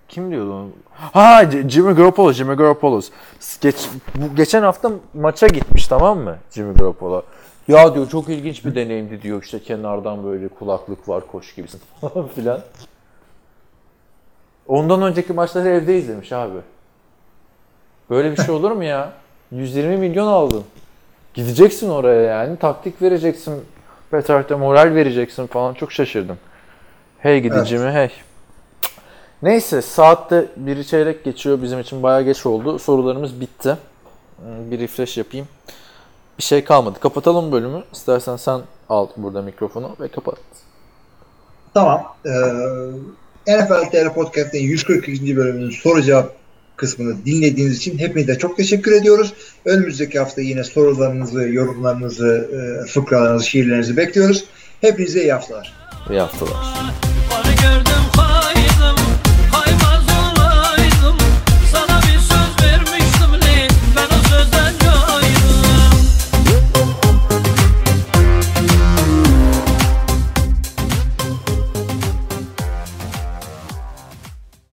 Kim diyordu onu? Ha Jimmy Garoppolo, Jimmy Garoppolo. Geç, bu, geçen hafta maça gitmiş tamam mı Jimmy Garoppolo? Ya diyor çok ilginç bir deneyimdi diyor işte kenardan böyle kulaklık var koş gibisin falan filan. Ondan önceki maçları evde izlemiş abi. Böyle bir şey olur mu ya? 120 milyon aldın. Gideceksin oraya yani. Taktik vereceksin. Peter'de moral vereceksin falan. Çok şaşırdım. Hey gidicimi hey. Neyse saatte bir çeyrek geçiyor. Bizim için bayağı geç oldu. Sorularımız bitti. Hmm, Bir refresh yapayım. Bir şey kalmadı. Kapatalım bölümü. İstersen sen al burada mikrofonu ve kapat. Tamam. Ee, NFL TR Podcast'ın 142. bölümünün soru cevap kısmını dinlediğiniz için hepinize çok teşekkür ediyoruz. Önümüzdeki hafta yine sorularınızı, yorumlarınızı, e, fıkralarınızı, şiirlerinizi bekliyoruz. Hepinize iyi haftalar. İyi haftalar. Onu gördüm